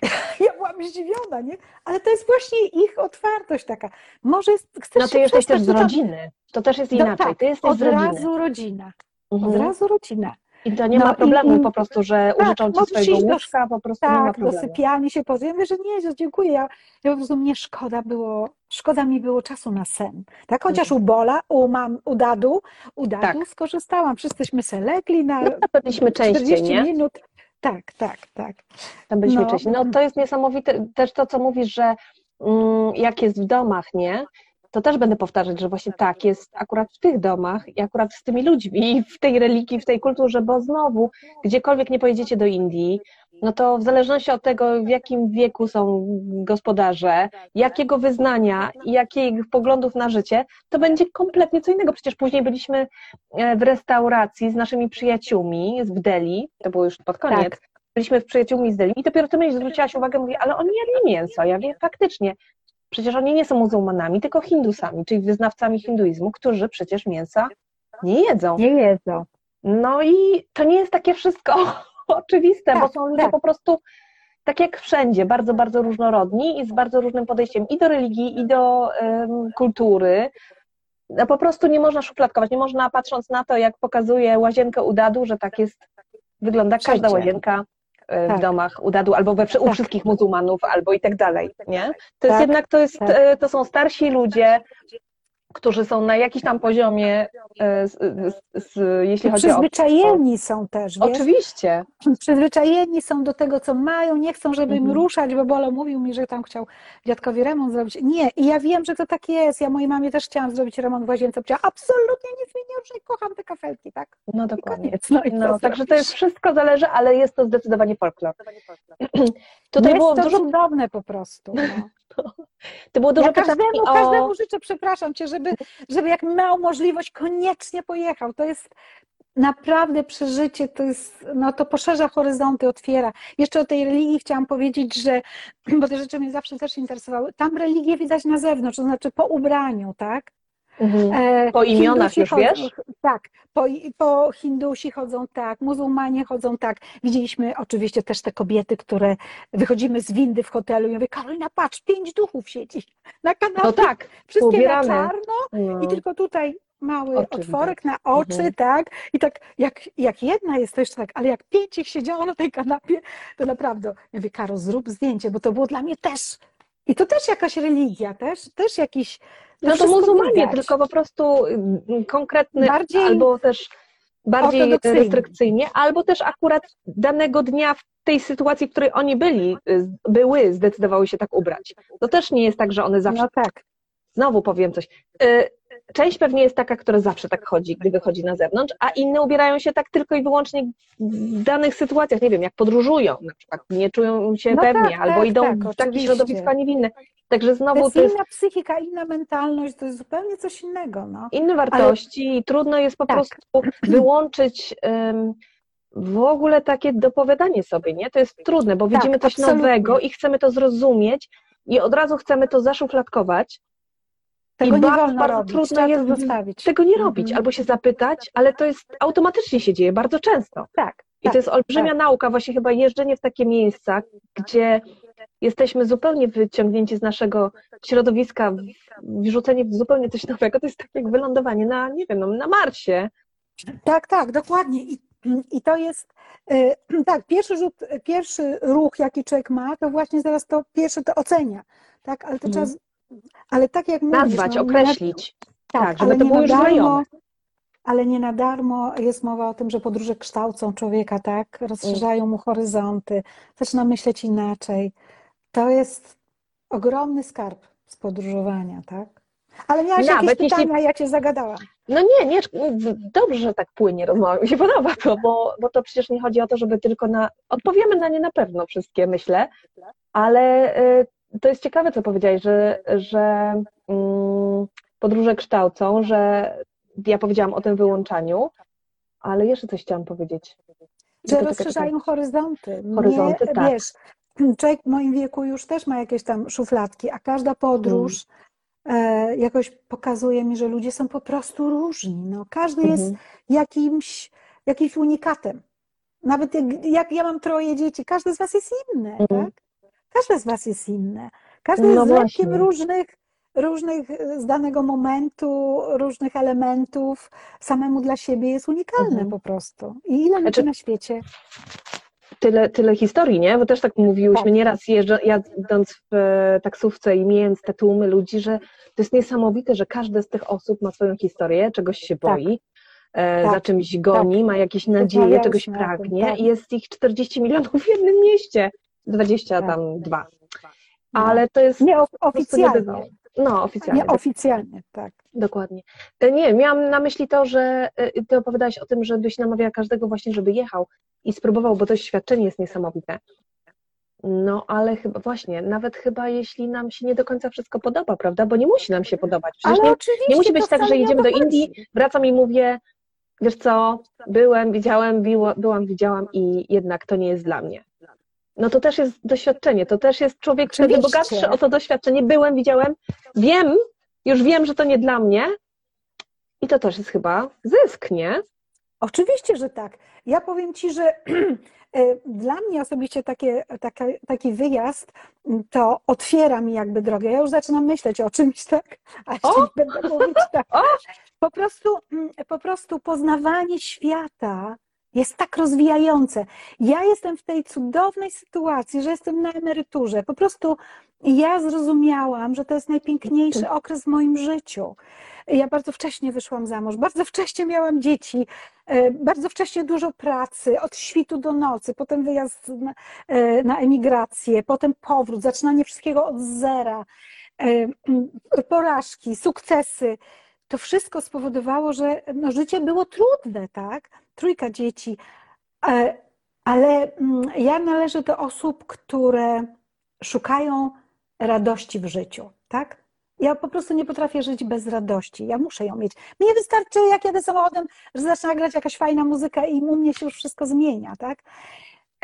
Ja byłam zdziwiona, nie? Ale to jest właśnie ich otwartość taka. Może jest- chcesz No ty jesteś też z rodziny, to też jest No inaczej, tak, ty jesteś od z rodziny. razu rodzina. Od Mhm. razu rodzina. I to nie No ma problemu i- po prostu, że tak, użyczą ci swojego do- łóżka, po prostu nie ma Tak, do problemu. sypialni się. Ja mówię, że nie, dziękuję. Ja, ja po prostu mnie szkoda było, szkoda mi było czasu na sen. Tak, chociaż u Bola, u mam, u Dadu, u Dadu Tak. skorzystałam. Wszyscyśmy se legli na No, częściej, 40 nie? minut. Tak, tak, tak. Tam byliśmy No. wcześniej. No to jest niesamowite, też to, co mówisz, że mm, jak jest w domach, nie? To też będę powtarzać, że właśnie tak jest akurat w tych domach i akurat z tymi ludźmi, w tej religii, w tej kulturze, bo znowu, gdziekolwiek nie pojedziecie do Indii, no to w zależności od tego, w jakim wieku są gospodarze, jakiego wyznania i jakich poglądów na życie, to będzie kompletnie co innego. Przecież później byliśmy e, w restauracji z naszymi przyjaciółmi z Delhi, to było już pod koniec, Tak. byliśmy w przyjaciółmi z Delhi i dopiero ty mnie zwróciłaś uwagę, mówi, ale oni jedli mięso. Ja wiem, faktycznie, przecież oni nie są muzułmanami, tylko hindusami, czyli wyznawcami hinduizmu, którzy przecież mięsa nie jedzą. Nie jedzą. No i to nie jest takie wszystko oczywiste, bo Tak, są ludzie tak. po prostu tak jak wszędzie, bardzo, bardzo różnorodni i z bardzo różnym podejściem i do religii, i do kultury. No po prostu nie można szufladkować, nie można patrząc na to, jak pokazuje łazienkę u Dadu, że tak jest, wygląda każda Wszędzie. łazienka e, w Tak. domach u Dadu, albo we, u Tak. wszystkich muzułmanów, albo i tak dalej, nie? To jest Tak, jednak, to jest, tak. e, to są starsi ludzie, którzy są na jakimś tam poziomie, e, z, z, z, jeśli chodzi o... Przyzwyczajeni są też, wiesz? Oczywiście, Przyzwyczajeni są do tego, co mają, nie chcą, żeby im Mhm. ruszać, bo Bolo mówił mi, że tam chciał dziadkowi remont zrobić. Nie, i ja wiem, że to tak jest. Ja mojej mamie też chciałam zrobić remont w łazience. Powiedziała, absolutnie nic mi nie ruszaj, kocham te kafelki, tak? no I dokładnie. koniec. No, i No, także to jest wszystko zależy, ale jest to zdecydowanie folklor. Tutaj jest było to dużo, cudowne po prostu. No. to było dużo Ja każdemu, o... każdemu życzę, przepraszam cię, żeby, żeby jak miał możliwość, koniecznie pojechał. To jest naprawdę przeżycie, to jest, no to poszerza horyzonty, otwiera. Jeszcze o tej religii chciałam powiedzieć, że, bo te rzeczy mnie zawsze też interesowały, tam religię widać na zewnątrz, to znaczy po ubraniu, tak? Mhm. E, Po imionach już wiesz? Tak, po, po Hindusi chodzą tak, muzułmanie chodzą tak. Widzieliśmy oczywiście też te kobiety, które wychodzimy z windy w hotelu i mówię, Karolina, patrz, pięć duchów siedzi na kanapie, No tak, wszystkie na ubierane. czarno no. i tylko tutaj mały Oczy otworek na oczy, Mhm. tak? I tak jak, jak jedna jest to jeszcze tak, ale jak pięć ich siedziało na tej kanapie, to naprawdę, ja mówię, Karo, zrób zdjęcie, bo to było dla mnie też, i to też jakaś religia, też, też jakiś, no to muzułmanie, widać. tylko po prostu mm, konkretny, Bardziej albo też bardziej restrykcyjnie, albo też akurat danego dnia w tej sytuacji, w której oni byli, y, były, zdecydowały się tak ubrać. To też nie jest tak, że one zawsze No tak, znowu powiem coś. Y, część pewnie jest taka, która zawsze tak chodzi, gdy wychodzi na zewnątrz, a inne ubierają się tak tylko i wyłącznie w danych sytuacjach, nie wiem, jak podróżują, na przykład nie czują się No pewnie, tak, albo tak, idą tak, w takie oczywiście. środowisko, a nie w inne. Także To znowu jest to jest inna psychika, inna mentalność, to jest zupełnie coś innego. No. inne wartości i trudno jest po Tak. prostu wyłączyć em, w ogóle takie dopowiadanie sobie, nie? To jest trudne, bo Tak, widzimy coś absolutnie. nowego i chcemy to zrozumieć i od razu chcemy to zaszufladkować. Tego I nie bardzo, wolno bardzo robić, trudno jest zostawić. tego nie robić, Mhm. albo się zapytać, ale to jest automatycznie się dzieje bardzo często. Tak, I tak, to jest olbrzymia nauka, właśnie chyba jeżdżenie w takie miejsca, gdzie jesteśmy zupełnie wyciągnięci z naszego środowiska, wrzucenie w zupełnie coś nowego. To jest tak jak wylądowanie na, nie wiem, no, na Marsie. Tak, tak, dokładnie. I, i to jest, y, tak, pierwszy rzut, pierwszy ruch, jaki człowiek ma, to właśnie zaraz to pierwsze to ocenia, tak, ale to Mhm. trzeba, ale tak jak mówisz, Nazwać, no, określić. na- tak, żeby to było już znajome. ale nie na darmo jest mowa o tym, że podróże kształcą człowieka, tak, rozszerzają mu horyzonty, zaczyna myśleć inaczej. To jest ogromny skarb z podróżowania, tak? Ale miałaś jakieś Nawet jeśli- pytania, ja cię zagadałam. No nie, nie, dobrze, że tak płynie rozmowa, mi się podoba to, bo, bo to przecież nie chodzi o to, żeby tylko na, odpowiemy na nie na pewno wszystkie, myślę, ale y, to jest ciekawe, co powiedziałeś, że, że mm, podróże kształcą, że ja powiedziałam o tym wyłączaniu, ale jeszcze coś chciałam powiedzieć. Że rozszerzają horyzonty. Horyzonty, nie, tak. Wiesz, człowiek w moim wieku już też ma jakieś tam szufladki, a każda podróż e, jakoś pokazuje mi, że ludzie są po prostu różni. No, każdy jest Mhm. jakimś, jakimś unikatem. Nawet jak, jak ja mam troje dzieci, każde z was jest inne, Mhm. tak? Każde z was jest inne. Każdy No jest zlepkiem właśnie. różnych, różnych e, z danego momentu, różnych elementów. Samemu dla siebie jest unikalne Mhm. po prostu. I ile ludzi Znaczy- na świecie Tyle, tyle historii, nie? Bo też tak mówiłyśmy Tak. nieraz jeżdżą, jadąc w e, taksówce i mijając te tłumy ludzi, że to jest niesamowite, że każda z tych osób ma swoją historię, czegoś się Tak. boi, e, Tak. za czymś goni, ma jakieś nadzieje, czegoś pragnie tak. i jest ich 40 milionów w jednym mieście, 20 Tak. tam dwa. No. Ale to jest Nieoficjalnie. niebywało. No, oficjalnie. Nieoficjalnie, tak. Dokładnie. E, Nie, miałam na myśli to, że e, ty opowiadałaś o tym, żebyś namawiała każdego właśnie, żeby jechał i spróbował, bo to świadczenie jest niesamowite. No, ale chyba właśnie, nawet chyba jeśli nam się nie do końca wszystko podoba, prawda? Bo nie musi nam się podobać. Przecież Ale nie, oczywiście nie musi być tak, że nie jedziemy do Indii, wracam i mówię, wiesz co, byłem, widziałem, biło, byłam, widziałam i jednak to nie jest dla mnie. No to też jest doświadczenie, to też jest człowiek wtedy bogatszy o to doświadczenie. Byłem, widziałem, wiem, już wiem, że to nie dla mnie i to też jest chyba zysk, nie? Oczywiście, że tak. Ja powiem Ci, że e, dla mnie osobiście takie, taka, taki wyjazd m, to otwiera mi jakby drogę. Ja już zaczynam myśleć o czymś, tak? A jeszcze O! będę mówić tak. O! Po prostu, mm, po prostu poznawanie świata jest tak rozwijające. Ja jestem w tej cudownej sytuacji, że jestem na emeryturze. Po prostu ja zrozumiałam, że to jest najpiękniejszy okres w moim życiu. Ja bardzo wcześnie wyszłam za mąż, bardzo wcześnie miałam dzieci, e, bardzo wcześnie dużo pracy, od świtu do nocy, potem wyjazd na, e, na emigrację, potem powrót, zaczynanie wszystkiego od zera, e, porażki, sukcesy. To wszystko spowodowało, że no, życie było trudne, tak? Trójka dzieci. E, Ale mm, ja należę do osób, które szukają radości w życiu, tak? Ja po prostu nie potrafię żyć bez radości. Ja muszę ją mieć. Mnie wystarczy, jak jadę samochodem, że zaczyna grać jakaś fajna muzyka i u mnie się już wszystko zmienia, tak?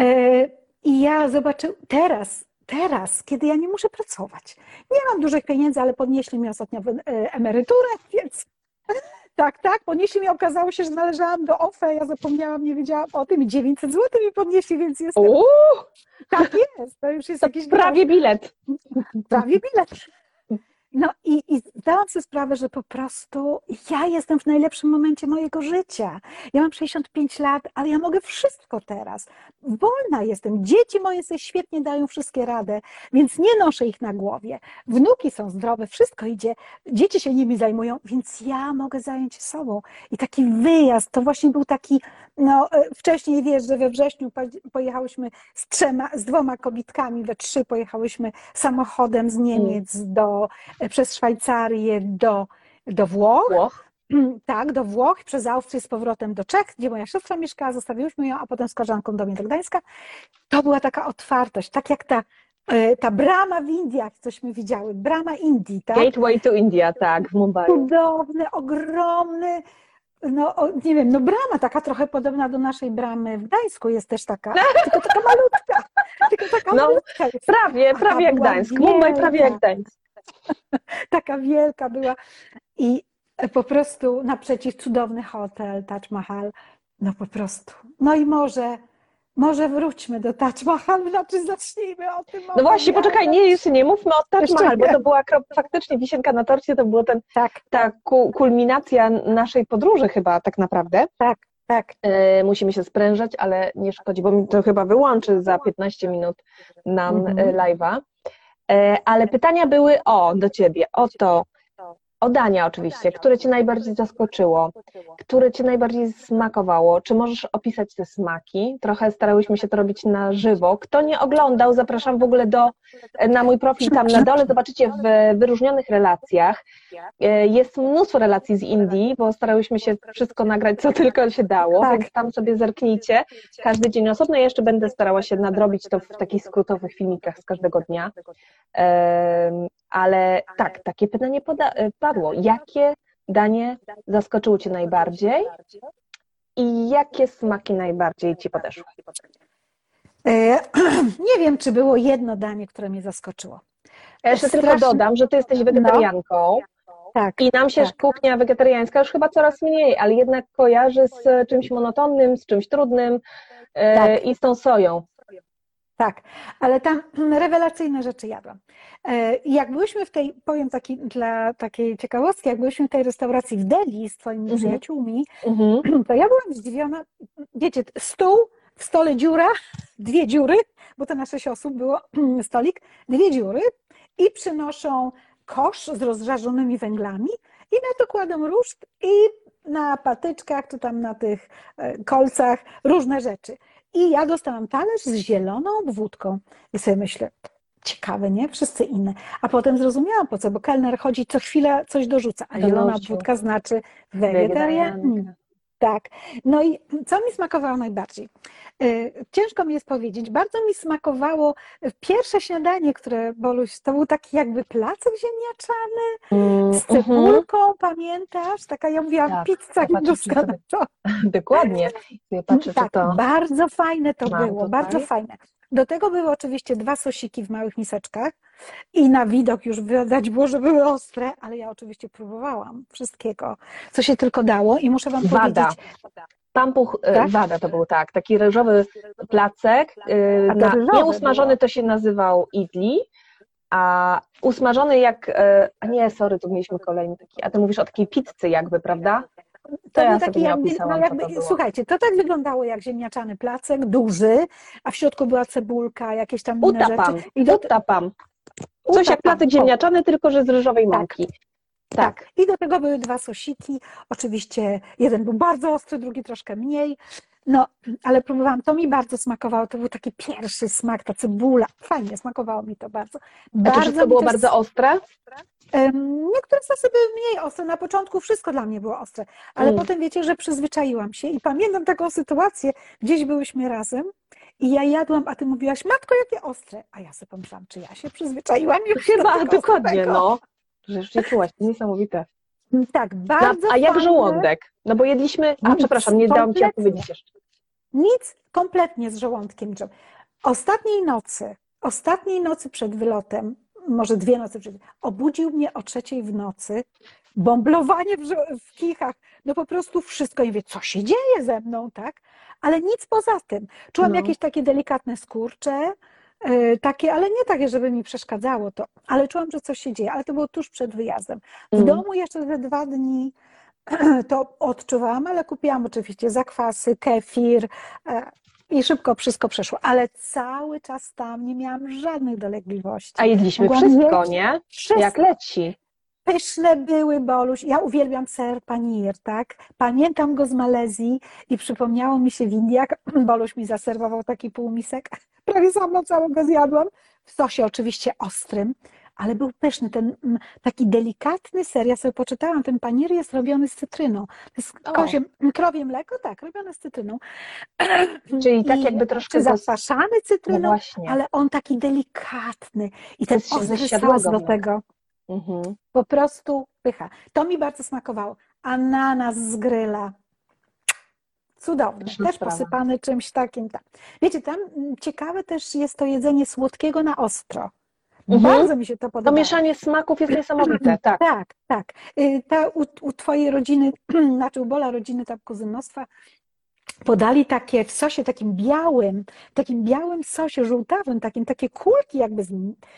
E, I ja zobaczę teraz, teraz, kiedy ja nie muszę pracować. Nie mam dużych pieniędzy, ale podnieśli mi ostatnio e, emeryturę, więc tak, tak, podnieśli mi, okazało się, że należałam do OFE, ja zapomniałam, nie wiedziałam o tym i 900 zł mi podnieśli, więc jestem, Uuu, tak jest, to już jest to jakiś prawie bilet. prawie bilet. No i, i zdałam sobie sprawę, że po prostu ja jestem w najlepszym momencie mojego życia. Ja mam 65 lat, ale ja mogę wszystko teraz. Wolna jestem. Dzieci moje sobie świetnie dają wszystkie radę, więc nie noszę ich na głowie. Wnuki są zdrowe, wszystko idzie. Dzieci się nimi zajmują, więc ja mogę zająć się sobą. I taki wyjazd to właśnie był taki No, e, wcześniej wiesz, że we wrześniu pojechałyśmy z trzema, z dwoma kobitkami, we trzy pojechałyśmy samochodem z Niemiec do, e, przez Szwajcarię do, do Włoch. Włoch. Tak, do Włoch, przez Austrię z powrotem do Czech, gdzie moja siostra mieszkała, zostawiłyśmy ją, a potem z koleżanką do mnie do Gdańska. To była taka otwartość, tak jak ta E, ta brama w Indiach, cośmy widziały, brama Indii, tak? Gateway to India, tak, w Mumbai. Cudowny, ogromny, no nie wiem, no brama taka trochę podobna do naszej bramy w Gdańsku jest też taka, tylko taka malutka, tylko taka no, malutka jest. Prawie, prawie jak Gdańsk, Mumbai prawie jak Gdańsk. taka wielka była i po prostu naprzeciw cudowny hotel Taj Mahal, no po prostu, no i może może wróćmy do Taj Mahal, znaczy zacznijmy o tym. No właśnie, poczekaj, nie, jeszcze nie mówmy o Taj Mahal, bo to była faktycznie wisienka na torcie, to była ten, tak. ta kulminacja naszej podróży chyba tak naprawdę. Tak, tak. E, musimy się sprężać, ale nie szkodzi, bo mi to chyba wyłączy za 15 minut nam mhm. E, live'a. E, ale pytania były o, do Ciebie, o to, o dania oczywiście, które Cię najbardziej zaskoczyło, które Cię najbardziej smakowało. Czy możesz opisać te smaki? Trochę starałyśmy się to robić na żywo. Kto nie oglądał, zapraszam w ogóle do, na mój profil tam na dole. Zobaczycie w wyróżnionych relacjach. E, jest mnóstwo relacji z Indii, bo starałyśmy się wszystko nagrać, co tylko się dało, tak. więc tam sobie zerknijcie. Każdy dzień osobno. Ja jeszcze będę starała się nadrobić to w takich skrótowych filmikach z każdego dnia. Ale tak, takie pytanie padło. Jakie danie zaskoczyło Cię najbardziej i jakie smaki najbardziej Ci podeszły? E, nie wiem, czy było jedno danie, które mnie zaskoczyło. Ja jeszcze Strasznie... tylko dodam, że Ty jesteś no. wegetarianką. No. Tak, I nam się tak. kuchnia wegetariańska już chyba coraz mniej, ale jednak kojarzy z czymś monotonnym, z czymś trudnym e, tak. i z tą soją. Tak, ale tam rewelacyjne rzeczy jadłam. E, jak byłyśmy w tej, powiem taki, dla takiej ciekawostki, jak byłyśmy w tej restauracji w Delhi z twoimi mm -hmm. przyjaciółmi, mm -hmm. to ja byłam zdziwiona, wiecie, stół, w stole dziura, dwie dziury, bo to na sześć osób było stolik, dwie dziury i przynoszą kosz z rozżarzonymi węglami i na to kładą ruszt i na patyczkach czy tam na tych e, kolcach różne rzeczy. I ja dostałam talerz z zieloną obwódką. I sobie myślę, ciekawe, nie? Wszyscy inne. A potem zrozumiałam po co, bo kelner chodzi co chwilę coś dorzuca, a zielona obwódka znaczy wegetarian. Tak. No i co mi smakowało najbardziej? Y, ciężko mi jest powiedzieć. Bardzo mi smakowało pierwsze śniadanie, które Boluś, to był taki jakby placek ziemniaczany mm, z mhm. cebulką, mm pamiętasz? Taka, ja mówiłam, tak, pizza hinduska. To... Dokładnie. Ja patrzę, tak, to... bardzo fajne to było, tutaj. bardzo fajne. Do tego były oczywiście dwa sosiki w małych miseczkach i na widok już widać było, że były ostre, ale ja oczywiście próbowałam wszystkiego, co się tylko dało i muszę Wam Wada. powiedzieć... Pampuch, e, tak? wada to był tak, taki ryżowy placek, e, na, nie usmażony to się nazywał idli, a usmażony jak, e, a nie, sorry, tu mieliśmy kolejny taki, a ty mówisz o takiej pizzy jakby, prawda? To, ja taki jakby, no jakby, to słuchajcie, to tak wyglądało jak ziemniaczany placek, duży, a w środku była cebulka, jakieś tam inne utapam, rzeczy. I do... Utapam. Coś utapam. jak placek ziemniaczany, tylko że z ryżowej tak. mąki. Tak. tak. I do tego były dwa sosiki. Oczywiście jeden był bardzo ostry, drugi troszkę mniej. No, ale próbowałam, to mi bardzo smakowało. To był taki pierwszy smak, ta cebula. Fajnie, smakowało mi to bardzo. bardzo A czy wszystko było to... bardzo ostre? Niektóre sosy były mniej ostre. Na początku wszystko dla mnie było ostre, ale mm. potem wiecie, że przyzwyczaiłam się i pamiętam taką sytuację, gdzieś byłyśmy razem i ja jadłam, a ty mówiłaś, matko, jakie ostre. A ja sobie pomyślałam, czy ja się przyzwyczaiłam już Chyba, dokładnie, no. Że już nie czułaś, to niesamowite. Mm, tak, bardzo A jak fajne. żołądek? No bo jedliśmy, a nic, przepraszam, nie dałam Ci odpowiedzieć jeszcze. Nic kompletnie z żołądkiem. Ostatniej nocy, ostatniej nocy przed wylotem może dwie nocy przed, obudził mnie o trzeciej w nocy, bomblowanie w, w kichach, no po prostu wszystko. I wie, co się dzieje ze mną, tak? Ale nic poza tym. Czułam no. jakieś takie delikatne skurcze, yy, takie, ale nie takie, żeby mi przeszkadzało to, ale czułam, że coś się dzieje, ale to było tuż przed wyjazdem. W mm. domu jeszcze te dwa dni to odczuwałam, ale kupiłam oczywiście zakwasy, kefir, e, i szybko wszystko przeszło, ale cały czas tam nie miałam żadnych dolegliwości. A jedliśmy Mogłam wszystko, nie? Wszystko. Jak leci. Pyszne były, Boluś. Ja uwielbiam ser panir, tak? Pamiętam go z Malezji i przypomniało mi się w Indiach. Boluś mi zaserwował taki półmisek. Prawie sama całego zjadłam. W sosie oczywiście ostrym, ale był pyszny. Ten mm, taki delikatny ser. Ja sobie poczytałam, ten panir jest robiony z cytryną. To jest kozie, krowie mleko, tak, robione z cytryną. Czyli tak I- jakby troszkę zakwaszany No cytryną, właśnie. ale on taki delikatny. I ten ostry sos do tego. Mhm. Po prostu pycha. To mi bardzo smakowało. Ananas z gryla. Cudowny. Też sprawa. posypany czymś takim. Tak. Wiecie, tam mm, ciekawe też jest to jedzenie słodkiego na ostro. Mhm. Bardzo mi się to To podoba. mieszanie smaków jest niesamowite, tak. Tak, tak. Y, Ta, u, u twojej rodziny, znaczy u Bola rodziny tam kuzynostwa, podali takie w sosie takim białym, takim białym sosie żółtawym, takim, takie kulki jakby z,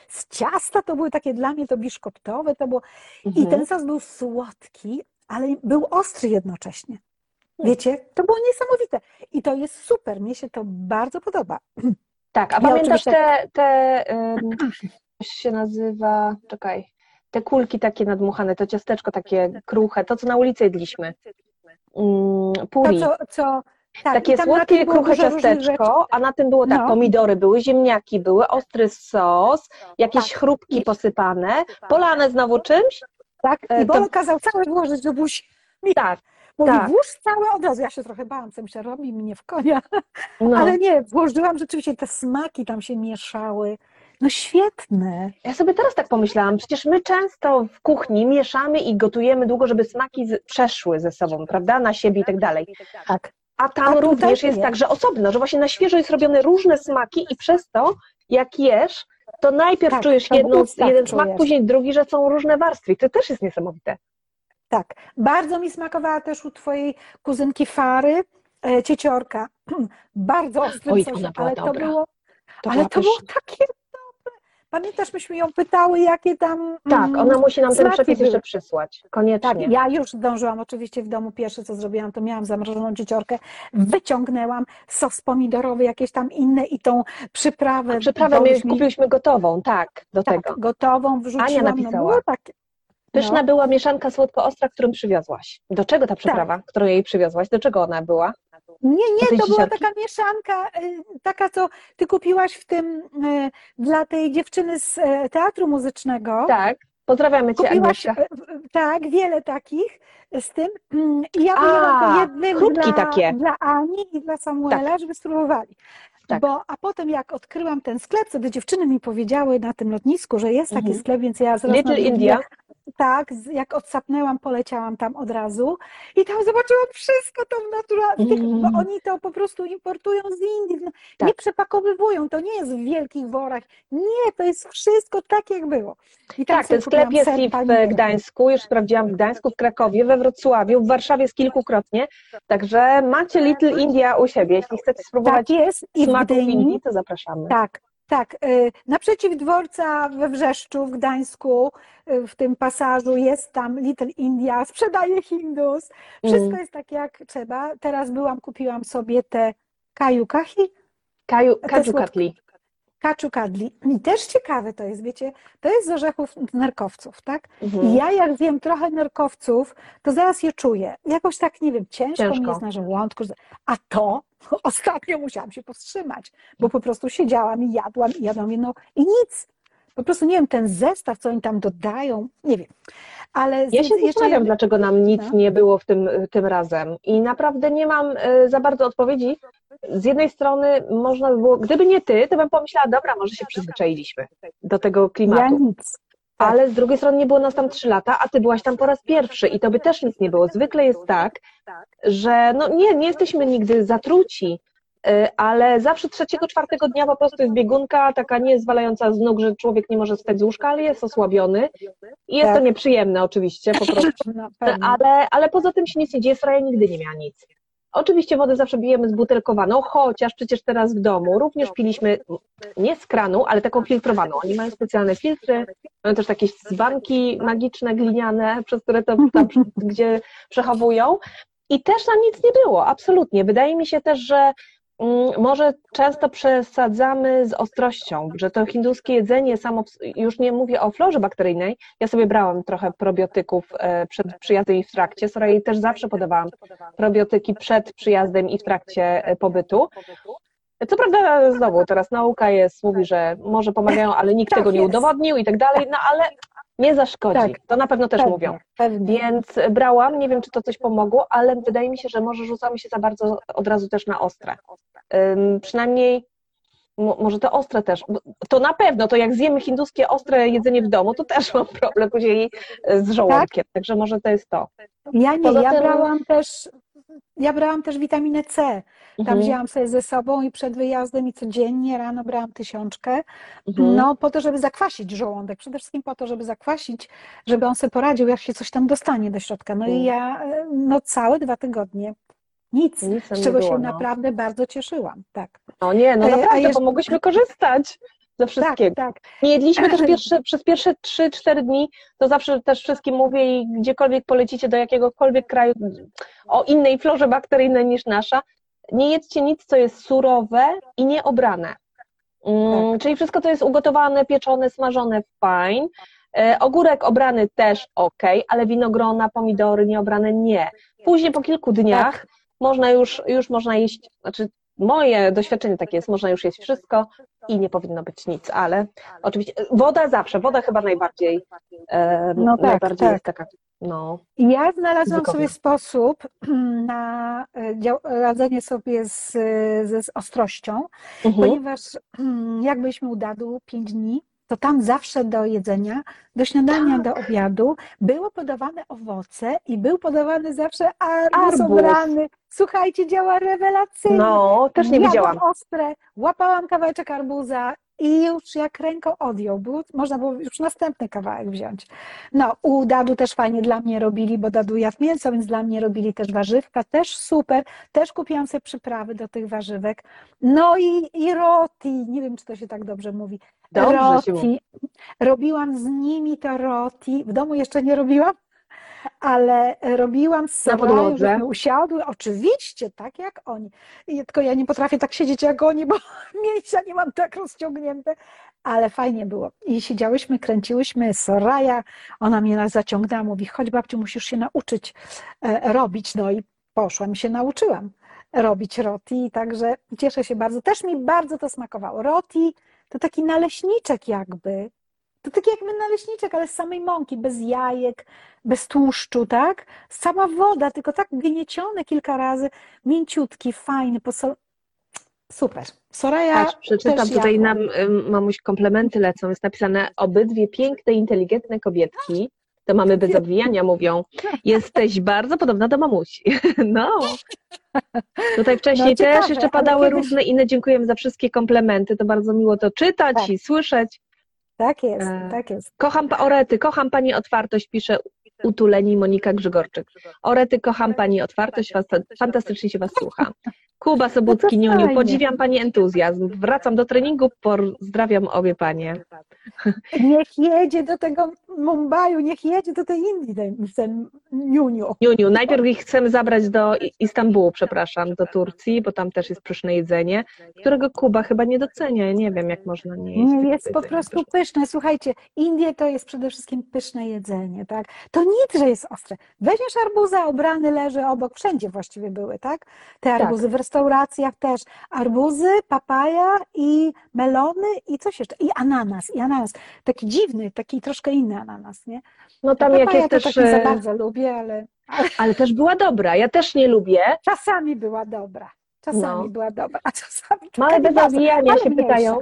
z ciasta, to były takie dla mnie to biszkoptowe, to było i Mhm. ten sos był słodki, ale był ostry jednocześnie. Hmm. Wiecie, to było niesamowite. I to jest super, mnie się to bardzo podoba. Tak, a Ja pamiętasz oczywiście- te, te się nazywa, czekaj, te kulki takie nadmuchane, to ciasteczko takie kruche, to co na ulicy jedliśmy. Mm, To, Puri. co, co, tak, Takie słodkie, kruche ciasteczko, a na tym było tak, No. pomidory były, ziemniaki były, ostry sos, jakieś Tak. chrupki posypane, polane znowu czymś. Tak, E, i to- Bolo kazał całe włożyć do buzi. Tak, Mówi, Tak. włóż całe od razu. Ja się trochę bałam, co myślę, robi mnie w konia. no. Ale nie, włożyłam rzeczywiście, te smaki tam się mieszały. No świetne. Ja sobie teraz tak pomyślałam, przecież my często w kuchni mieszamy i gotujemy długo, żeby smaki przeszły ze sobą, prawda, na siebie i tak dalej. Tak. A tam A również nie. jest tak, że osobno, że właśnie na świeżo jest robione różne smaki i przez to, jak jesz, to najpierw Tak, czujesz to jedną, jeden smak, czujesz. później drugi, że są różne warstwy. I to też jest niesamowite. Tak. Bardzo mi smakowała też u twojej kuzynki Fary e, cieciorka. Bardzo ostrym Oj, ale to dobra. było, To ale to było takie. Pamiętasz, myśmy ją pytały, jakie tam Tak, mm, ona musi nam ten przepis były. jeszcze przysłać. Koniecznie. Tak, ja już zdążyłam oczywiście w domu. Pierwsze, co zrobiłam, to miałam zamrożoną cieciorkę, wyciągnęłam sos pomidorowy, jakieś tam inne i tą przyprawę. Przyprawę my Boguś mi- kupiłyśmy gotową, tak, do tak, tego. gotową wrzuciłam. napisała. No, było takie. Pyszna No. była mieszanka słodko-ostra, którą przywiozłaś. Do czego ta przyprawa, którą jej przywiozłaś? Do czego ona była? Nie, nie, to była taka mieszanka, y, taka, co ty kupiłaś w tym, y, dla tej dziewczyny z e, teatru muzycznego. Tak. Pozdrawiamy Cię, Kupiłaś, Agnieszka. tak, wiele takich z tym. mm, I ja wyjęłam po jednym dla, takie. dla Ani i dla Samuela, żeby spróbowali. Tak. Bo, a potem jak odkryłam ten sklep, te dziewczyny mi powiedziały na tym lotnisku, że jest taki Mhm. sklep, więc ja zaraz Little India. Tak, jak odsapnęłam, poleciałam tam od razu i tam zobaczyłam wszystko to w naturalnych, Mm. bo oni to po prostu importują z Indii, Tak. nie przepakowywują, to nie jest w wielkich worach, nie, to jest wszystko tak, jak było. I Tak, ten sklep jest ser i w. Gdańsku, już sprawdziłam w Gdańsku, w Krakowie, we Wrocławiu, w Warszawie jest kilkukrotnie, także macie Little India u siebie. Jeśli chcecie spróbować Tak jest i w smaków Gdyni, Indii, to zapraszamy. tak, tak, y, naprzeciw dworca we Wrzeszczu w Gdańsku, y, w tym pasażu jest tam Little India, sprzedaje Hindus, wszystko Mm. jest tak jak trzeba. Teraz byłam, kupiłam sobie te kaju kahi, Kaju, kaju katli. kaczu kadli. I też ciekawe to jest, wiecie, to jest z orzechów nerkowców, tak? Mhm. I ja jak zjem trochę nerkowców, to zaraz je czuję. Jakoś tak, nie wiem, ciężko, mi Ciężko. jest na żołądku. A to ostatnio musiałam się powstrzymać, bo po prostu siedziałam i jadłam i jadłam jedno i nic. Po prostu nie wiem, ten zestaw, co oni tam dodają, nie wiem. Ale z- Ja się zastanawiam, jedno- dlaczego nam nic No. nie było w tym, tym razem. I naprawdę nie mam e, za bardzo odpowiedzi. Z jednej strony można by było, gdyby nie ty, to bym pomyślała, dobra, może się przyzwyczailiśmy do tego ja klimatu. nic. Tak. Ale z drugiej strony nie było nas tam trzy lata, a ty byłaś tam po raz pierwszy i to by też nic nie było. Zwykle jest tak, że no nie, nie jesteśmy nigdy zatruci, y, ale zawsze trzeciego, czwartego dnia po prostu jest biegunka taka nie zwalająca z nóg, że człowiek nie może wstać z łóżka, ale jest osłabiony i jest Tak. to nieprzyjemne oczywiście po prostu, ale, ale poza tym się nic nie dzieje, Fraja nigdy nie miała nic. Oczywiście wodę zawsze bijemy zbutelkowaną, chociaż przecież teraz w domu również piliśmy nie z kranu, ale taką filtrowaną. Oni mają specjalne filtry, mają też takie dzbanki magiczne, gliniane, przez które to tam, gdzie przechowują. I też nam nic nie było, absolutnie. Wydaje mi się też, że może często przesadzamy z ostrością, że to hinduskie jedzenie samo, już nie mówię o florze bakteryjnej, ja sobie brałam trochę probiotyków e, przed przyjazdem i w trakcie, Soraya też zawsze podawałam probiotyki przed przyjazdem i w trakcie e, pobytu. Co prawda znowu teraz nauka jest, mówi, że może pomagają, ale nikt Tak tego nie jest. udowodnił i tak dalej, no ale nie zaszkodzi. Tak. To na pewno też Pewnie, mówią. pewnie. Więc brałam, nie wiem, czy to coś pomogło, ale wydaje mi się, że może rzucamy się za bardzo od razu też na ostre. Ym, przynajmniej mo- może to ostre też. To na pewno, to jak zjemy hinduskie ostre jedzenie w domu, to też mam problem później z żołądkiem. Także może to jest to. Ja nie, Poza ja tym- brałam też, ja brałam też witaminę C. Tam Mhm, wzięłam sobie ze sobą i przed wyjazdem i codziennie rano brałam tysiączkę. mhm. No, po to, żeby zakwasić żołądek. Przede wszystkim po to, żeby zakwasić, żeby on sobie poradził, jak się coś tam dostanie do środka. No i Mm. ja, e, no, całe dwa tygodnie nic, Nic z czego było, się no. naprawdę bardzo cieszyłam. Tak, No nie, no E, a naprawdę, jeszcze- bo mogłyśmy korzystać ze tak, wszystkiego. tak. Nie jedliśmy też pierwsze, przez pierwsze 3-4 dni, to zawsze też wszystkim mówię i gdziekolwiek polecicie do jakiegokolwiek kraju o innej florze bakteryjnej niż nasza, nie jedzcie nic, co jest surowe i nieobrane. Mm, Czyli wszystko, co jest ugotowane, pieczone, smażone, fine. E, Ogórek obrany też ok, ale winogrona, pomidory nieobrane nie. Później po kilku dniach można już, już można jeść, znaczy moje doświadczenie takie jest, można już jeść wszystko i nie powinno być nic, ale oczywiście woda zawsze, woda chyba najbardziej, e, No tak, najbardziej tak. jest taka, no, Ja znalazłam sobie sposób na e, dział- radzenie sobie z, ze z ostrością, mhm. ponieważ mm, jak byliśmy u Dadu 5 dni, to tam zawsze do jedzenia, do śniadania, do obiadu było podawane owoce i był podawany zawsze arbuz Arbuz. obrany. Słuchajcie, działa rewelacyjnie. no, też nie Jadłam widziałam. ostre, łapałam kawałeczek arbuza i już jak ręką odjął, było, można było już następny kawałek wziąć. No, u Dadu też fajnie dla mnie robili, bo Dadu jadł mięso, więc dla mnie robili też warzywka, też super. Też kupiłam sobie przyprawy do tych warzywek. No i, i roti, nie wiem, czy to się tak dobrze mówi. Dobrze się mówi. roti. Robiłam z nimi to roti. W domu jeszcze nie robiłam, ale robiłam z żeśmy usiadły. Oczywiście, tak jak oni. I tylko ja nie potrafię tak siedzieć jak oni, bo mięśnia nie mam tak rozciągnięte, ale fajnie było. I siedziałyśmy, kręciłyśmy. Soraya, ona mnie nas zaciągnęła, mówi, chodź babciu, musisz się nauczyć e, robić. No i poszłam się nauczyłam robić roti, także cieszę się bardzo. Też mi bardzo to smakowało. Roti to taki naleśniczek jakby. To taki jakby naleśniczek, ale z samej mąki, bez jajek, bez tłuszczu, tak? Sama woda, tylko tak gniecione kilka razy, mięciutki, fajny, posol... Super. Soraya Patrz, przeczytam też tutaj jadła. nam, ym, mamuś, komplementy lecą, jest napisane obydwie piękne, inteligentne kobietki, to mamy bez obwijania, mówią, jesteś bardzo podobna do mamusi. No. Tutaj wcześniej No, ciekawe, też jeszcze padały kiedyś- różne inne, dziękujemy za wszystkie komplementy, to bardzo miło to czytać Tak. i słyszeć. Tak jest, E, tak jest. Kocham Orety, kocham Pani otwartość, pisze utuleni Monika Grzegorczyk. Orety, kocham Pani otwartość, fanta- fantastycznie się Was słucha. Kuba Sobucki, No Niuniu, podziwiam Pani entuzjazm. Wracam do treningu, pozdrawiam obie Panie. Niech jedzie do tego Mumbaiu, niech jedzie do tej Indii, ten, ten Niuniu. Niuniu, najpierw ich chcemy zabrać do Istambułu, przepraszam, do Turcji, bo tam też jest pyszne jedzenie, którego Kuba chyba nie docenia. Ja nie wiem, jak można nie jeść. Nie, jest po prostu pyszne. Słuchajcie, Indie to jest przede wszystkim pyszne jedzenie, tak? To nic, że jest ostre. Weźmiesz arbuza, obrany leży obok, wszędzie właściwie były, tak? Te Tak. arbuzy w restauracjach też. Arbuzy, papaja i melony i coś jeszcze. I ananas, i ananas. Taki dziwny, taki troszkę inny ananas, nie? No tam Papaja to też, tak nie za e, bardzo lubię, ale ale też była dobra. Ja też nie lubię, czasami była dobra. Czasami No. była dobra, a czasami ale taka bez ale się pytają,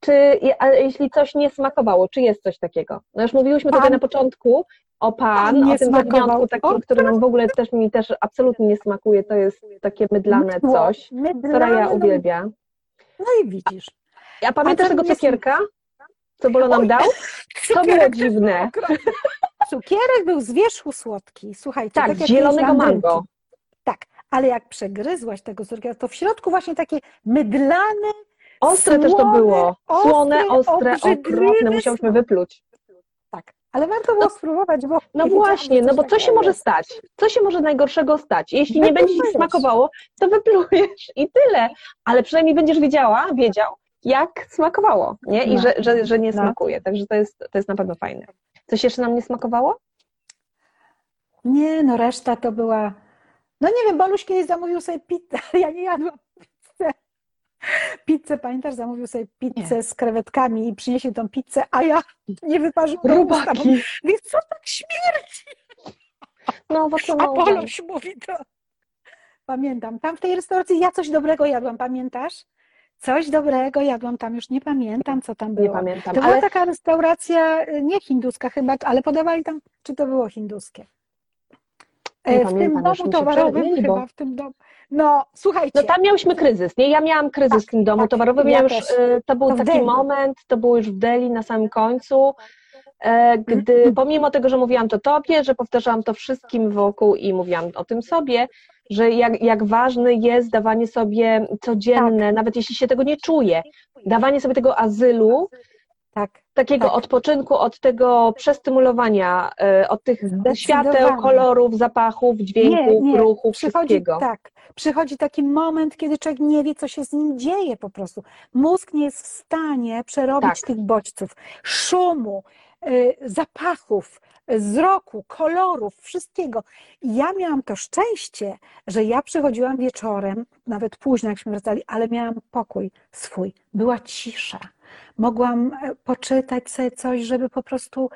czy jeśli coś nie smakowało, czy jest coś takiego? No już mówiłyśmy Pan- tutaj na początku o pan, o tym zawiniątku takim, który nam w ogóle też mi też absolutnie nie smakuje, to jest takie mydlane Mydło, coś. mydlane, Soraya no, uwielbia. No i widzisz. A pamiętasz A to tego cukierka? Co Bolo nam Oj, dał? To było dziwne. Cukierek był z wierzchu słodki, słuchajcie. Tak, jak z zielonego mango. Tak, ale jak przegryzłaś tego cukierka, to w środku właśnie takie mydlane, Ostre też to Słone, było. Słone, ostre, ostre, obrzydliwe, okropne. Musiałyśmy wypluć. Ale warto było spróbować, bo. No nie właśnie, no bo co się może stać? Co się może najgorszego stać? Jeśli nie będzie ci smakowało, to wyplujesz i tyle. Ale przynajmniej będziesz wiedziała, wiedział, jak smakowało, nie? I No. że, że, że nie No. smakuje. Także to jest, to jest na pewno fajne. Coś jeszcze nam nie smakowało? Nie, no reszta to była. No nie wiem, Boluś kiedyś zamówił sobie pizzę, ja nie jadłam. Pizzę, pamiętasz, zamówił sobie pizzę z krewetkami i przyniesie tą pizzę, a ja nie wyparzyłam usta, bo Robaki. mówię, co tak śmierdzi? No, owoce A. Boluś mówi to. Pamiętam, tam w tej restauracji ja coś dobrego jadłam, pamiętasz? Coś dobrego jadłam tam, już nie pamiętam, co tam było. Nie pamiętam, To była ale taka restauracja, y, nie hinduska chyba, ale podawali tam, czy to było hinduskie? Nie E, w pamiętam, tym domu towarowym przerwili, bo- chyba, w tym domu. No, słuchajcie, no tam miałyśmy kryzys, nie? Ja miałam kryzys Tak, w tym domu tak, towarowym. ja już, y, to był To taki moment, to było już w Delhi na samym końcu, e, gdy Mhm. pomimo tego, że mówiłam to tobie, że powtarzałam to wszystkim wokół i mówiłam o tym sobie, że jak, jak ważne jest dawanie sobie codzienne, Tak. nawet jeśli się tego nie czuje, dawanie sobie tego azylu, tak, takiego Tak. odpoczynku od tego przestymulowania, e, od tych świateł, kolorów, zapachów, dźwięków, nie, ruchów, przychodzi, wszystkiego. tak, przychodzi taki moment, kiedy człowiek nie wie, co się z nim dzieje po prostu. Mózg nie jest w stanie przerobić Tak. tych bodźców, szumu, y, zapachów, wzroku, kolorów, wszystkiego. I ja miałam to szczęście, że ja przychodziłam wieczorem, nawet późno, jakśmy wracali, ale miałam pokój swój. Była cisza. Mogłam e, poczytać sobie coś, żeby po prostu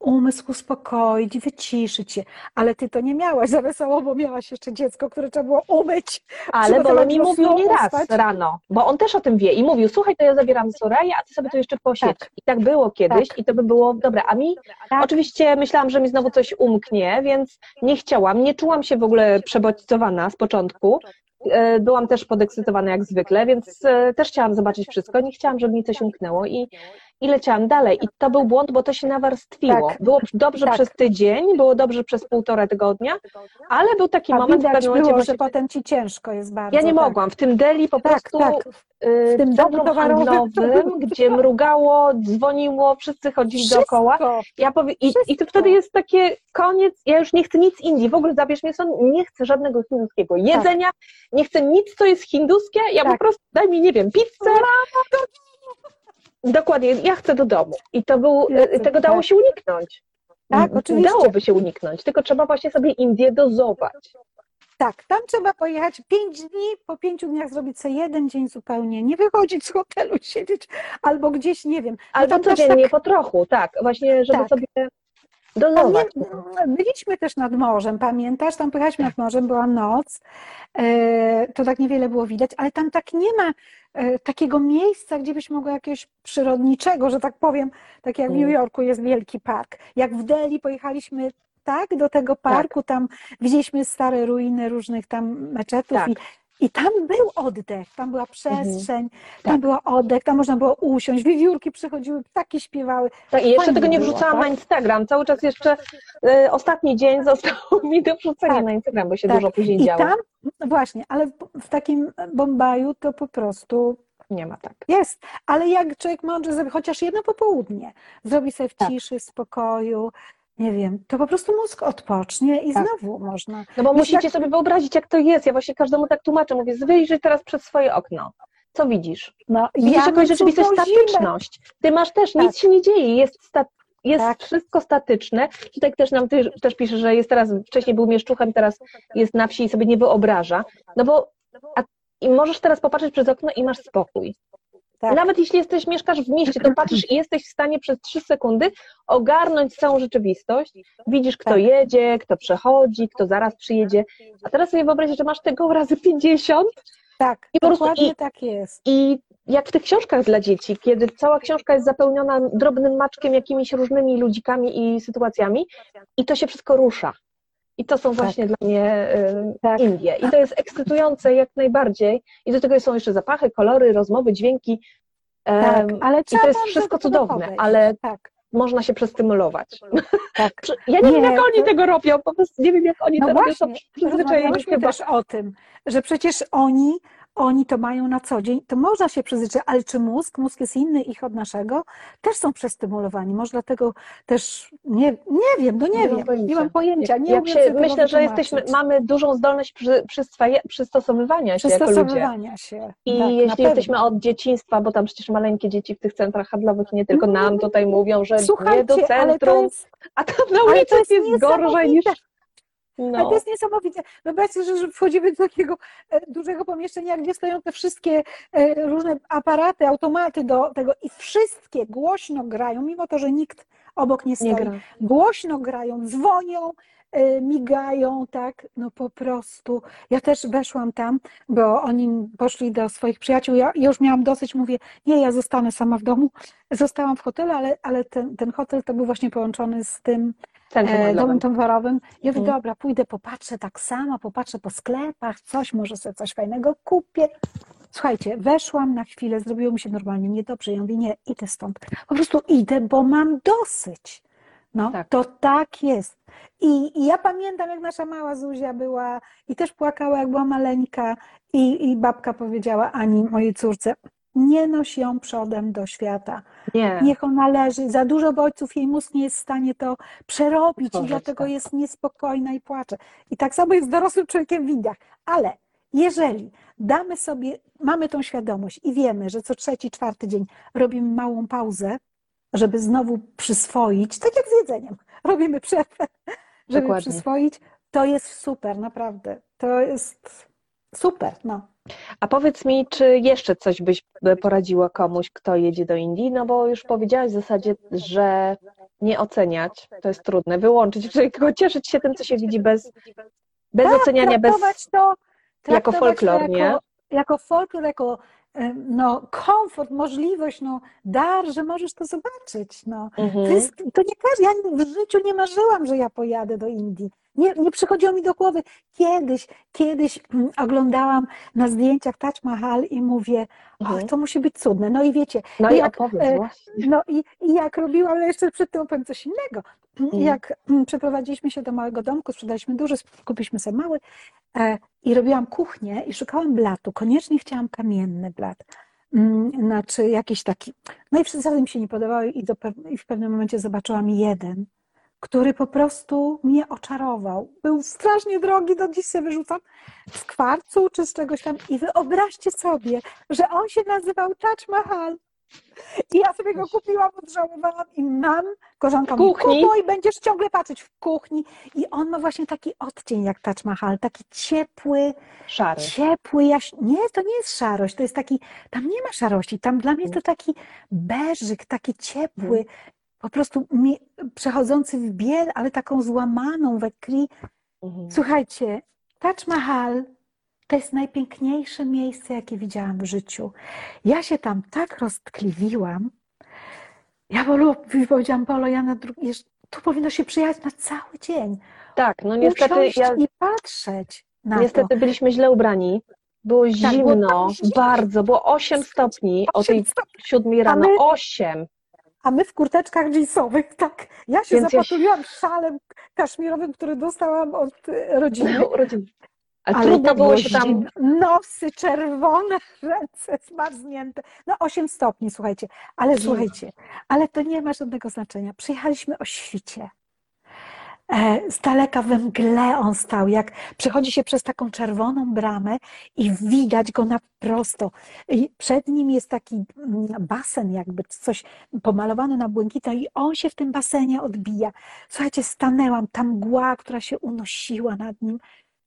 umysł uspokoić, wyciszyć się. Ale ty to nie miałaś za wesoło, bo miałaś jeszcze dziecko, które trzeba było umyć. Ale Bolo mi mówił nie raz rano, bo on też o tym wie i mówił, słuchaj, to ja zabieram Soraję, a ty sobie to jeszcze posiedź. Tak. I tak było kiedyś Tak. i to by było dobre. A mi Tak. oczywiście myślałam, że mi znowu coś umknie, więc nie chciałam, nie czułam się w ogóle przebodźcowana z początku. E, Byłam też podekscytowana jak zwykle, więc e, też chciałam zobaczyć wszystko. Nie chciałam, żeby mi coś umknęło i, i leciałam dalej. I to był błąd, bo to się nawarstwiło. Tak. Było dobrze Tak. przez tydzień, było dobrze przez półtora tygodnia, ale był taki A moment, w pewnym momencie było, właśnie że potem ci ciężko jest bardzo. ja nie tak. mogłam. W tym deli po Tak, prostu tak. y, W tym domu handlowym, gdzie mrugało, dzwoniło, wszyscy chodzili dookoła. Wszystko. Ja powie, i, I to wtedy jest takie koniec, ja już nie chcę nic Indii, w ogóle zabierz mnie stąd, nie chcę żadnego hinduskiego jedzenia, nie chcę nic, co jest hinduskie, ja po Tak. prostu daj mi, nie wiem, pizzę. Dokładnie, ja chcę do domu. I to był, Ja tego dało tak. się uniknąć. Tak, oczywiście. Dałoby się uniknąć, tylko trzeba właśnie sobie Indię dozować. Tak, tam trzeba pojechać pięć dni, po pięciu dniach zrobić sobie jeden dzień zupełnie, nie wychodzić z hotelu, siedzieć albo gdzieś, nie wiem. No Albo codziennie tak- po trochu, tak, właśnie, żeby Tak. sobie Nie, byliśmy też nad morzem, pamiętasz? Tam pojechaliśmy nad morzem, była noc, e, to tak niewiele było widać, ale tam tak nie ma e, takiego miejsca, gdzie byś mogła jakiegoś przyrodniczego, że tak powiem, tak jak w Mm. New Yorku jest wielki park. Jak w Delhi pojechaliśmy tak do tego parku, tam widzieliśmy stare ruiny różnych tam meczetów Tak. i, i tam był oddech, tam była przestrzeń, tam Tak. był oddech, tam można było usiąść, wiewiórki przychodziły, ptaki śpiewały. Tak, i jeszcze Fajnie tego nie było, wrzucałam tak? na Instagram. Cały czas jeszcze e, ostatni dzień został mi do wrzucenia Tak, na Instagram, bo się tak. dużo później I działo. tam, no właśnie, ale w, takim Bombaju to po prostu Nie ma tak. jest. Ale jak człowiek mądrze zrobi chociaż jedno popołudnie, zrobi sobie w Tak. ciszy, spokoju, nie wiem, to po prostu mózg odpocznie i Tak. znowu można. No bo Już musicie jak- sobie wyobrazić, jak to jest. Ja właśnie każdemu tak tłumaczę. Mówię, wyjrzyj teraz przez swoje okno. Co widzisz? No, Widzisz ja jakąś rzeczywistość, statyczność. Ty masz też, Tak. nic się nie dzieje, jest, sta, jest Tak. wszystko statyczne. Tutaj też nam ty, też pisze, że jest teraz, wcześniej był mieszczuchem, teraz jest na wsi i sobie nie wyobraża. No bo a, i możesz teraz popatrzeć przez okno i masz spokój. Tak. Nawet jeśli jesteś, mieszkasz w mieście, to patrzysz i jesteś w stanie przez trzy sekundy ogarnąć całą rzeczywistość. Widzisz, kto Tak. jedzie, kto przechodzi, kto zaraz przyjedzie. A teraz sobie wyobraź, że masz tego razy 50 Tak, I po prostu dokładnie i- tak jest. i jak w tych książkach dla dzieci, kiedy cała książka jest zapełniona drobnym maczkiem, jakimiś różnymi ludzikami i sytuacjami i to się wszystko rusza. I to są właśnie dla mnie y, Tak. Indie. I to jest ekscytujące jak najbardziej. I do tego są jeszcze zapachy, kolory, rozmowy, dźwięki. Tak, ale I to jest wszystko cudowne, podejść. ale Tak, można się przestymulować. tak. Ja nie, wiem, Nie, jak oni tego robią, po prostu nie wiem, jak oni no to robią. właśnie, rozmawiałyśmy chyba. też o tym, że przecież oni oni to mają na co dzień, to można się przyzwyczaić, ale czy mózg, mózg jest inny ich od naszego, też są przestymulowani. Może dlatego też nie, nie wiem, no nie, Nie wiem, pojęcia. nie mam pojęcia. Nie Jak się, myślę, że jesteśmy, mamy dużą zdolność przy, przyswaja- przystosowywania się. Przystosowywania się. I tak, jeśli jesteśmy od dzieciństwa, bo tam przecież maleńkie dzieci w tych centrach handlowych nie tylko nam tutaj mówią, że nie do Słuchajcie, ale to centrum, jest, a tam na ulicy jest jest, gorzej niż... niesamowite. Ale No, to jest niesamowite. Wyobraźcie, że, że wchodzimy do takiego e, dużego pomieszczenia, gdzie stoją te wszystkie e, różne aparaty, automaty do tego i wszystkie głośno grają, mimo to, że nikt obok nie stoi. nie gra. Głośno grają, dzwonią, e, migają, tak, no po prostu. Ja też weszłam tam, bo oni poszli do swoich przyjaciół. Ja, już miałam dosyć, mówię, nie, ja zostanę sama w domu. Zostałam w hotelu, ale, ale ten, ten hotel to był właśnie połączony z tym e, domem towarowym. Ja mówię, Mhm. dobra, pójdę, popatrzę tak samo, popatrzę po sklepach, coś, może sobie coś fajnego kupię. Słuchajcie, weszłam na chwilę, zrobiło mi się normalnie niedobrze. Ja mówię, nie, idę stąd. Po prostu idę, bo mam dosyć. No, Tak. to tak jest. I, I ja pamiętam, jak nasza mała Zuzia była i też płakała, jak była maleńka i, i babka powiedziała Ani, mojej córce, nie noś ją przodem do świata. Nie, Niech ona leży. Za dużo bodźców jej mózg nie jest w stanie to przerobić i dlatego tak. jest niespokojna i płacze. I tak samo jest z dorosłym człowiekiem w Indiach. Ale jeżeli damy sobie, mamy tą świadomość i wiemy, że co trzeci, czwarty dzień robimy małą pauzę, żeby znowu przyswoić, tak jak z jedzeniem, robimy przerwę, żeby Dokładnie. przyswoić, to jest super, naprawdę. To jest super, no. A powiedz mi, czy jeszcze coś byś poradziła komuś, kto jedzie do Indii? No bo już powiedziałaś w zasadzie, że nie oceniać, to jest trudne, wyłączyć, tylko cieszyć się tym, co się widzi bez, bez Tak, oceniania, bez... to, jako folklor, nie? jako, folklor, jako no, komfort, możliwość, no, dar, że możesz to zobaczyć. No. To, Mhm. jest, to nie każdy, ja w życiu nie marzyłam, że ja pojadę do Indii. Nie, nie przychodziło mi do głowy. Kiedyś, kiedyś mm, oglądałam na zdjęciach Taj Mahal i mówię, Mhm. to musi być cudne. No i wiecie, No i jak, opowiedz e, no i, i jak robiłam, ale jeszcze przed tym opowiem coś innego. Mhm. Jak mm, przeprowadziliśmy się do małego domku, sprzedaliśmy duży, kupiliśmy sobie mały e, i robiłam kuchnię i szukałam blatu. Koniecznie chciałam kamienny blat. Mm, Znaczy jakiś taki. No i wszystkie mi się nie podobały i, do, i w pewnym momencie zobaczyłam jeden, który po prostu mnie oczarował. Był strasznie drogi, do dziś się wyrzucam, z kwarcu czy z czegoś tam. I wyobraźcie sobie, że on się nazywał Taj Mahal. I ja sobie go kupiłam, odżałowałam i mam, koleżanka kuchni? kupuj, będziesz ciągle patrzeć w kuchni. I on ma właśnie taki odcień jak Taj Mahal, taki ciepły, Szary. ciepły, jaś... Nie, to nie jest szarość, to jest taki, tam nie ma szarości, tam dla mnie to taki beżyk, taki ciepły, po prostu mi... przechodzący w biel, ale taką złamaną we krwi. Mhm. Słuchajcie, Taj Mahal to jest najpiękniejsze miejsce, jakie widziałam w życiu. Ja się tam tak roztkliwiłam. Ja Polu, powiedziałam, Polo, ja na drugi, tu powinno się przyjechać na cały dzień. Tak, no niestety, Usiąść ja, i patrzeć na to. niestety byliśmy źle ubrani. Było Tak, było zimno, zimno. bardzo, było 8 stopni o tej 8 stopni. siódmej rano, my- 8. A my w kurteczkach jeansowych, tak. Ja się Więc ja szalem kaszmirowym, który dostałam od e, rodziny. Ale, Ale trudno było się tam. Nosy czerwone, ręce zmarznięte. No 8 stopni, słuchajcie. Ale słuchajcie, ale to nie ma żadnego znaczenia. Przyjechaliśmy o świcie. E, Z daleka we mgle on stał, jak przechodzi się przez taką czerwoną bramę i widać go na prosto. I przed nim jest taki mm, basen, jakby coś pomalowane na błękitno i on się w tym basenie odbija. Słuchajcie, stanęłam, tam mgła, która się unosiła nad nim.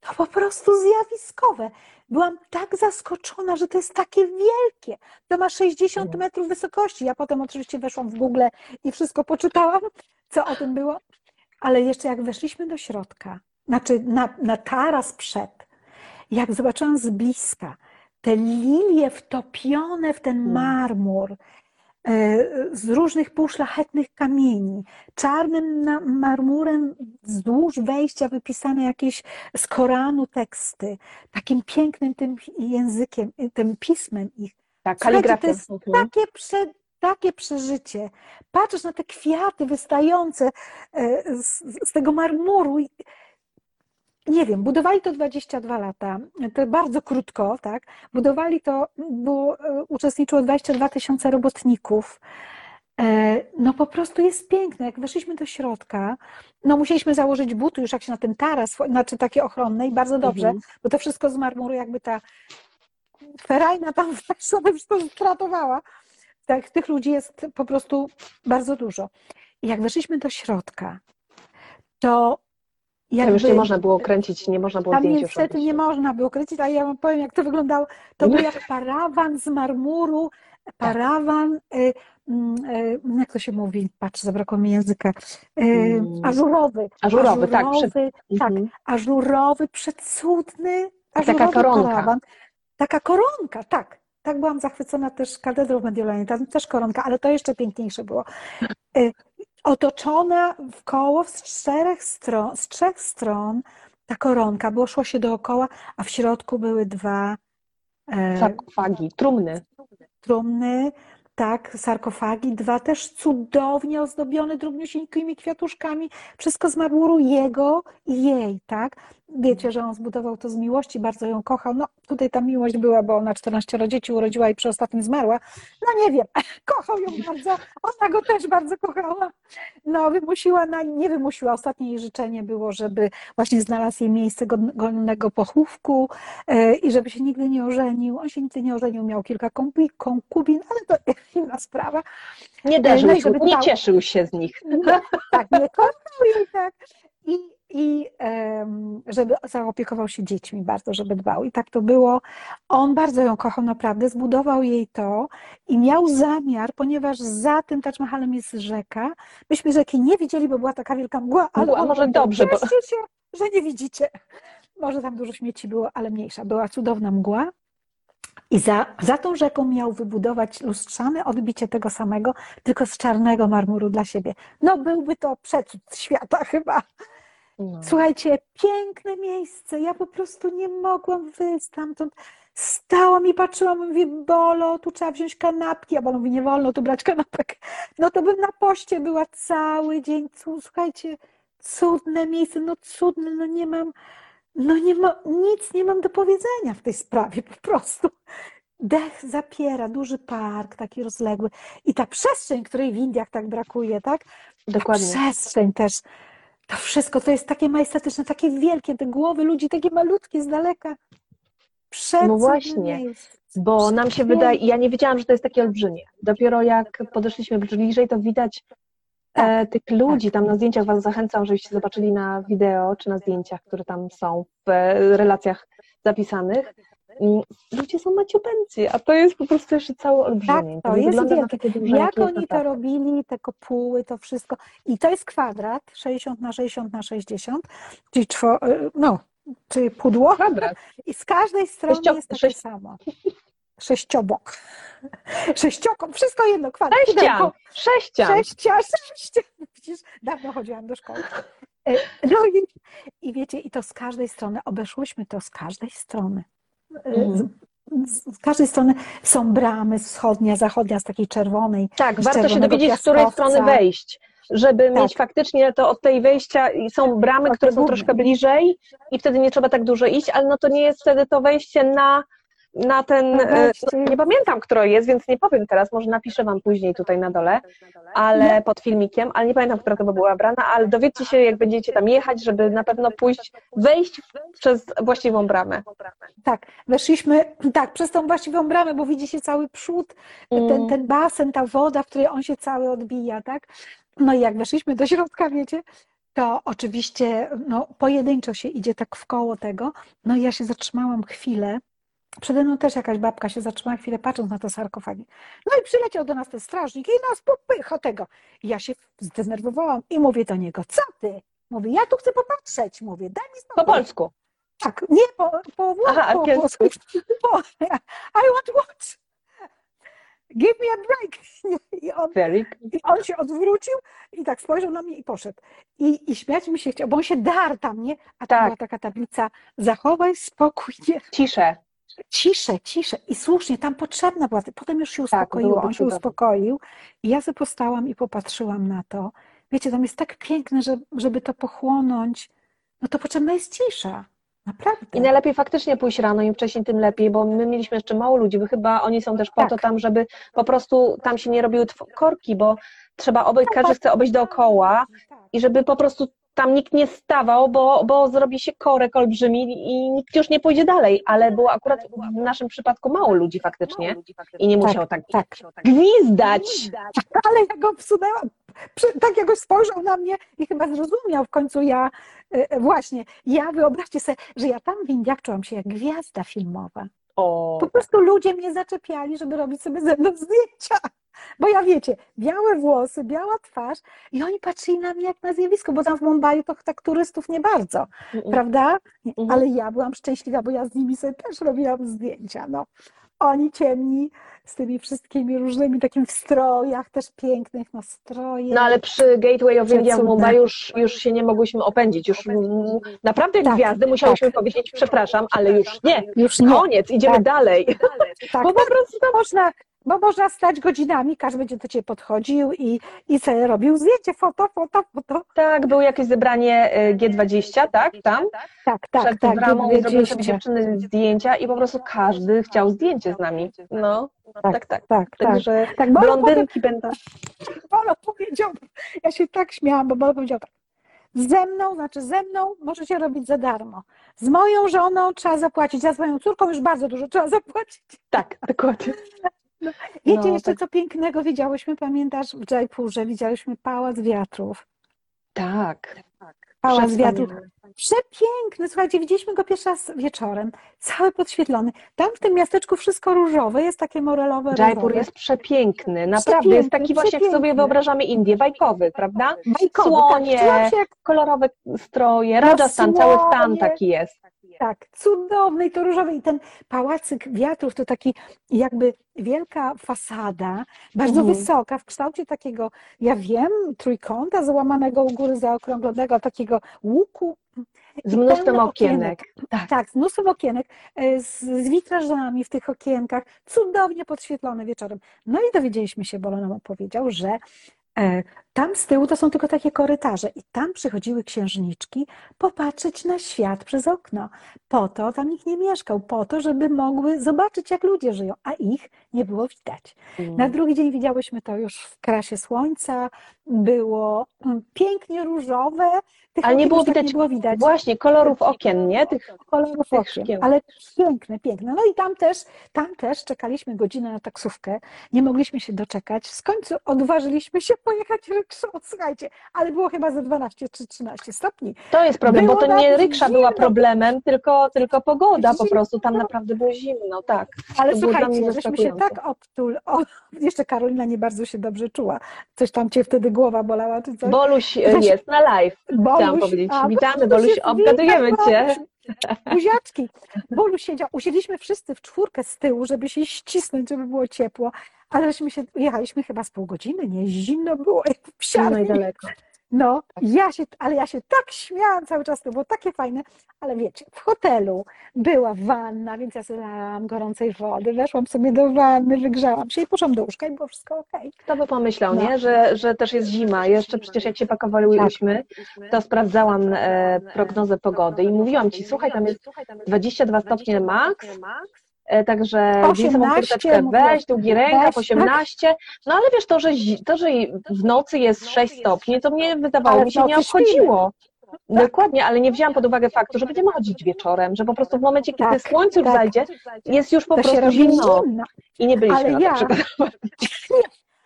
To po prostu zjawiskowe. Byłam tak zaskoczona, że to jest takie wielkie. To ma 60 metrów wysokości. Ja potem oczywiście weszłam w Google i wszystko poczytałam, co o tym było. Ale jeszcze jak weszliśmy do środka, znaczy na, na taras przed, jak zobaczyłam z bliska te lilie wtopione w ten Mm. marmur, z różnych półszlachetnych kamieni, czarnym marmurem wzdłuż wejścia wypisane jakieś z Koranu teksty, takim pięknym tym językiem, tym pismem ich. tak, Słuchajcie, to jest takie, prze, takie przeżycie. Patrzysz na te kwiaty wystające e, z, z tego marmuru i nie wiem, budowali to 22 lata, to bardzo krótko, tak? Budowali to, bo e, uczestniczyło 22 tysiące robotników. E, no po prostu jest piękne. Jak weszliśmy do środka, no musieliśmy założyć buty już jak się na ten taras, znaczy takie ochronne i bardzo dobrze, Mhm. bo to wszystko z marmuru, jakby ta ferajna tam sobie wszystko stratowała. Tak, tych ludzi jest po prostu bardzo dużo. I jak weszliśmy do środka, to Tam jakby... już nie można było kręcić, nie można było Tam niestety nie można było kręcić, ale ja wam powiem, jak to wyglądało. To był jak parawan z marmuru, parawan, y, mm, y, jak to się mówi? Patrz, zabrakło mi języka. Y, Mm. ażurowy. Ażurowy, tak, Ażurowy, tak, Mhm. ażurowy, przecudny, Taka ażurowy koronka. parawan. Taka koronka, tak. Tak byłam zachwycona też katedrą w Mediolanie, tam też koronka, ale to jeszcze piękniejsze było. Otoczona w koło z czterech stron, z trzech stron ta koronka, było szło się dookoła, a w środku były dwa e, Sarkofagi, trumny. trumny, tak, sarkofagi, dwa też cudownie ozdobione drobniusieńkimi kwiatuszkami, wszystko z marmuru jego i jej, tak? Wiecie, że on zbudował to z miłości, bardzo ją kochał. No, tutaj ta miłość była, bo ona 14 dzieci urodziła i przy ostatnim zmarła. No nie wiem, kochał ją bardzo, ona go też bardzo kochała. No, wymusiła na, nie wymusiła, ostatnie jej życzenie było, żeby właśnie znalazł jej miejsce godn- godnego pochówku e, i żeby się nigdy nie ożenił. On się nigdy nie ożenił, miał kilka konkubin, ale to inna sprawa. Nie darzył No się, żeby nie cieszył się z nich. Tak, nie kochał jej, tak. I, i żeby zaopiekował się dziećmi bardzo, żeby dbał. I tak to było. On bardzo ją kochał naprawdę, zbudował jej to i miał zamiar, ponieważ za tym Taj Mahalem jest rzeka. Myśmy rzeki nie widzieli, bo była taka wielka mgła, ale Mgła, może dobrze, bo- "Cieszcie się, że nie widzicie. Może tam dużo śmieci było, ale mniejsza. Była cudowna mgła. I za, za tą rzeką miał wybudować lustrzane odbicie tego samego, tylko z czarnego marmuru dla siebie. No byłby to przecud świata chyba. No. Słuchajcie, piękne miejsce. Ja po prostu nie mogłam wyjść stamtąd. Stałam i patrzyłam, mówię, Bolo, tu trzeba wziąć kanapki. A Bolo mówi, nie wolno tu brać kanapek. No to bym na poście była cały dzień. Słuchajcie, cudne miejsce, no cudne, no nie mam, no nie ma, nic nie mam do powiedzenia w tej sprawie, po prostu. Dech zapiera, duży park, taki rozległy. I ta przestrzeń, której w Indiach tak brakuje, tak? Dokładnie. Przestrzeń też. To wszystko to jest takie majestatyczne, takie wielkie, te głowy ludzi takie malutkie z daleka. Przecudne No właśnie. Bo nam się wydaje, ja nie wiedziałam, że to jest takie olbrzymie. Dopiero jak podeszliśmy bliżej, to widać e, tych ludzi. Tam na zdjęciach Was zachęcam, żebyście zobaczyli na wideo czy na zdjęciach, które tam są w e, relacjach zapisanych. Mm, Ludzie są maciupeńcy, a to jest po prostu jeszcze całe olbrzymie. Tak, to nie jest wielkie. Jak oni to naprawdę. robili, te kopuły, to wszystko. I to jest kwadrat 60 na 60 na 60, czyli, czwo, no, czyli pudło. Kwadrat. I z każdej strony Sześcio- jest takie sześć- samo. Sześciobok. Sześciokąt, wszystko jedno, kwadrat. Sześcian! Sześcian! Sześcia, sześcia. Widzisz, dawno chodziłam do szkoły. E, No i, i wiecie, i to z każdej strony, obeszłyśmy to z każdej strony. Mhm. Z, z każdej strony są bramy, wschodnia, zachodnia, z takiej czerwonej. Tak, warto się dowiedzieć, z której piaskowca. strony wejść, żeby Tak. mieć faktycznie to od tej wejścia i są bramy, Od które są troszkę bliżej i wtedy nie trzeba tak dużo iść, ale no to nie jest wtedy to wejście na, na ten, No e, no, nie pamiętam, które jest, więc nie powiem teraz, może napiszę Wam później tutaj na dole, ale pod filmikiem, ale nie pamiętam, która to była brana, ale dowiedzcie się, jak będziecie tam jechać, żeby na pewno pójść, wejść przez właściwą bramę. Tak, weszliśmy, tak, przez tą właściwą bramę, bo widzi się cały przód, ten, Mm. ten basen, ta woda, w której on się cały odbija, tak? No i jak weszliśmy do środka, wiecie, to oczywiście no, pojedynczo się idzie tak w koło tego. No i ja się zatrzymałam chwilę. Przede mną też jakaś babka się zatrzymała chwilę, patrząc na te sarkofagi. No i przyleciał do nas ten strażnik i nas popycha tego. I ja się zdenerwowałam i mówię do niego, co ty? Mówię, ja tu chcę popatrzeć. Mówię, daj mi Po spokój. polsku. Tak, nie po, po, włosku, Aha, po. Po, I want watch. Give me a break. I on, I on się odwrócił i tak spojrzał na mnie i poszedł. I, i śmiać mi się chciał, bo on się darł tam, nie? A tam Tak. była taka tablica, zachowaj spokój, nie? ciszę. Ciszę, ciszę. I słusznie, tam potrzebna była. Potem już się Tak, uspokoiło, było on się uspokoił. I ja sobie postałam i popatrzyłam na to. Wiecie, tam jest tak piękne, że, żeby to pochłonąć. no to potrzebna jest cisza. Naprawdę. I najlepiej faktycznie pójść rano, im wcześniej, tym lepiej, bo my mieliśmy jeszcze mało ludzi, bo chyba oni są też po Tak. to tam, żeby po prostu tam się nie robiły korki, bo trzeba obejść, każdy chce obejść dookoła i żeby po prostu tam nikt nie stawał, bo, bo zrobi się korek olbrzymi i nikt już nie pójdzie dalej, ale było akurat w naszym przypadku mało ludzi faktycznie i nie musiał tak, tak. gwizdać. Ale ja go wsunęłam, tak jakoś spojrzał na mnie i chyba zrozumiał w końcu ja, e, właśnie, ja wyobraźcie sobie, że ja tam w Indiach czułam się jak gwiazda filmowa. O, Po prostu ludzie mnie zaczepiali, żeby robić sobie ze mną zdjęcia. Bo ja wiecie, białe włosy, biała twarz i oni patrzyli na mnie jak na zjawisko, bo tam w Mumbai to tak turystów nie bardzo, Mm, prawda? Nie, Mhm. Ale ja byłam szczęśliwa, bo ja z nimi sobie też robiłam zdjęcia. No. Oni ciemni, z tymi wszystkimi różnymi takimi strojach, też pięknych, stroje. No ale przy Gateway of India w. Mumbai już, już się nie mogłyśmy opędzić. Już naprawdę jak Tak, gwiazdy musiałyśmy powiedzieć przepraszam, ale już nie. Już nie. Koniec, idziemy Tak. dalej. Tak, Bo po prostu to można, bo można stać godzinami, każdy będzie do ciebie podchodził i, i sobie robił zdjęcie, foto, foto, foto. tak, było jakieś zebranie y, G20, tak? Tam Tak, tak, przed tak. bramą i zrobiły sobie 20. dziewczyny zdjęcia i po prostu każdy chciał zdjęcie z nami. No, tak, tak. Tak, tak. Także tak Bolo, blondynki będą. Bolo powiedział, ja się tak śmiałam, bo Bolo powiedział tak, ze mną, znaczy ze mną możecie robić za darmo. Z moją żoną trzeba zapłacić, za swoją córką już bardzo dużo trzeba zapłacić. Tak, dokładnie. Wiecie No, jeszcze tak. co pięknego widziałyśmy, pamiętasz w Jaipurze, widziałyśmy Pałac Wiatrów. Tak. Pałac Wiatrów. Przepiękny, słuchajcie, widzieliśmy go pierwszy raz wieczorem, cały podświetlony. Tam w tym miasteczku wszystko różowe, jest takie morelowe, Jaipur różowe. jest przepiękny, naprawdę jest taki Przepiękny, właśnie, jak sobie przepiękny. wyobrażamy Indię, bajkowy, prawda? Bajkowy, Słonie, tak, czułam się jak kolorowe stroje, Rajasthan, cały stan słonie. taki jest. Tak, cudowny i to różowy. I ten pałacyk wiatrów to taki jakby wielka fasada, bardzo Mhm. wysoka, w kształcie takiego, ja wiem, trójkąta załamanego u góry zaokrąglonego, takiego łuku. Z mnóstwem pełno okienek. Tak. Tak, z mnóstwem okienek, e, z, z witrażami w tych okienkach, cudownie podświetlone wieczorem. No i dowiedzieliśmy się, Bolo nam opowiedział, że tam z tyłu to są tylko takie korytarze i tam przychodziły księżniczki popatrzeć na świat przez okno. Po to tam nikt nie mieszkał, po to, żeby mogły zobaczyć, jak ludzie żyją, a ich nie było widać. Na drugi dzień widziałyśmy to już w krasie słońca, było mm, pięknie różowe, tych Ale nie było już tak widać, nie było widać właśnie kolorów okien, nie? Tych kolorów tych okien, szkieł. ale piękne, piękne. No i tam też, tam też czekaliśmy godzinę na taksówkę, nie mogliśmy się doczekać. W końcu odważyliśmy się pojechać rykszą, słuchajcie, ale było chyba ze 12 czy 13 stopni. To jest problem, bo Było to nie ryksza zimno. była problemem, tylko, tylko pogoda po Zimno. prostu. Tam naprawdę było zimno, tak. Ale To słuchajcie, żeśmy się tak obtul... O, jeszcze Karolina nie bardzo się dobrze czuła. Coś tam cię wtedy głowa bolała czy coś. Boluś Weź- jest na live, chciałam Boluś, powiedzieć. a, Witamy, Boluś obgadujemy Cię. Boluś. Buziaczki. Bolu siedział, usiedliśmy wszyscy w czwórkę z tyłu, żeby się ścisnąć, żeby było ciepło, ale żeśmy się, jechaliśmy chyba z pół godziny, nie? Zimno było jak w No i psiarni. daleko. No, ja się, ale ja się tak śmiałam cały czas, to było takie fajne, ale wiecie, w hotelu była wanna, więc ja nalałam gorącej wody, weszłam sobie do wanny, wygrzałam się i poszłam do łóżka i było wszystko okej. Kto by pomyślał, No. nie? Że, że też jest zima. Jeszcze przecież jak się pakowałyśmy, to sprawdzałam e, prognozę pogody i mówiłam Ci, słuchaj, tam jest 22 stopnie max, także jeansową 18 kurteczkę mówiłaś. weź, długi rękaw, Weź, tak. 18. No ale wiesz, to, że, to, że w nocy jest 6 stopni, to mnie wydawało Ale mi się nie obchodziło. Dokładnie, ale nie wzięłam pod uwagę faktu, że będziemy chodzić wieczorem, że po prostu w momencie, kiedy Tak, słońce już tak. zajdzie, jest już po To prostu zimno zimno. i nie byliśmy Ale na to ja-.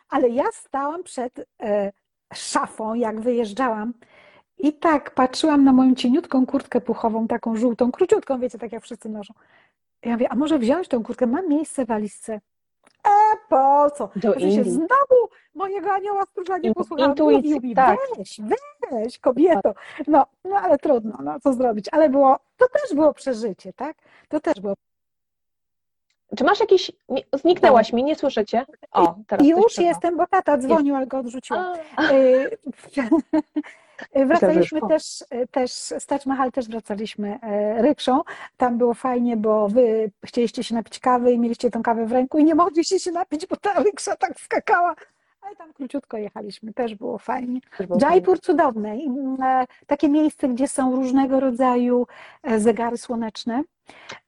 Ale ja stałam przed e, szafą, jak wyjeżdżałam i tak patrzyłam na moją cieniutką kurtkę puchową, taką żółtą, króciutką, wiecie, tak jak wszyscy noszą. Ja mówię, a może wziąć tą kurtkę? Mam miejsce w walizce. E, po co? Do się znowu mojego anioła stróża nie In- posłuchałam. intuicji, tak. weź, weź, kobieto. No, no ale trudno, no co zrobić. Ale było, to też było przeżycie, tak? To też było. Czy masz jakiś. nie- Zniknęłaś mi, nie słyszycie? O, teraz Już jestem, bo tata dzwonił, ale go odrzuciłam. Y, Wracaliśmy też, też z Taj Mahal też wracaliśmy e, rykszą. Tam było fajnie, bo wy chcieliście się napić kawy i mieliście tą kawę w ręku i nie mogliście się napić, bo ta ryksza tak skakała. Ale tam króciutko jechaliśmy, też było fajnie. Jaipur cudowne, e, takie miejsce, gdzie są różnego rodzaju e, zegary słoneczne.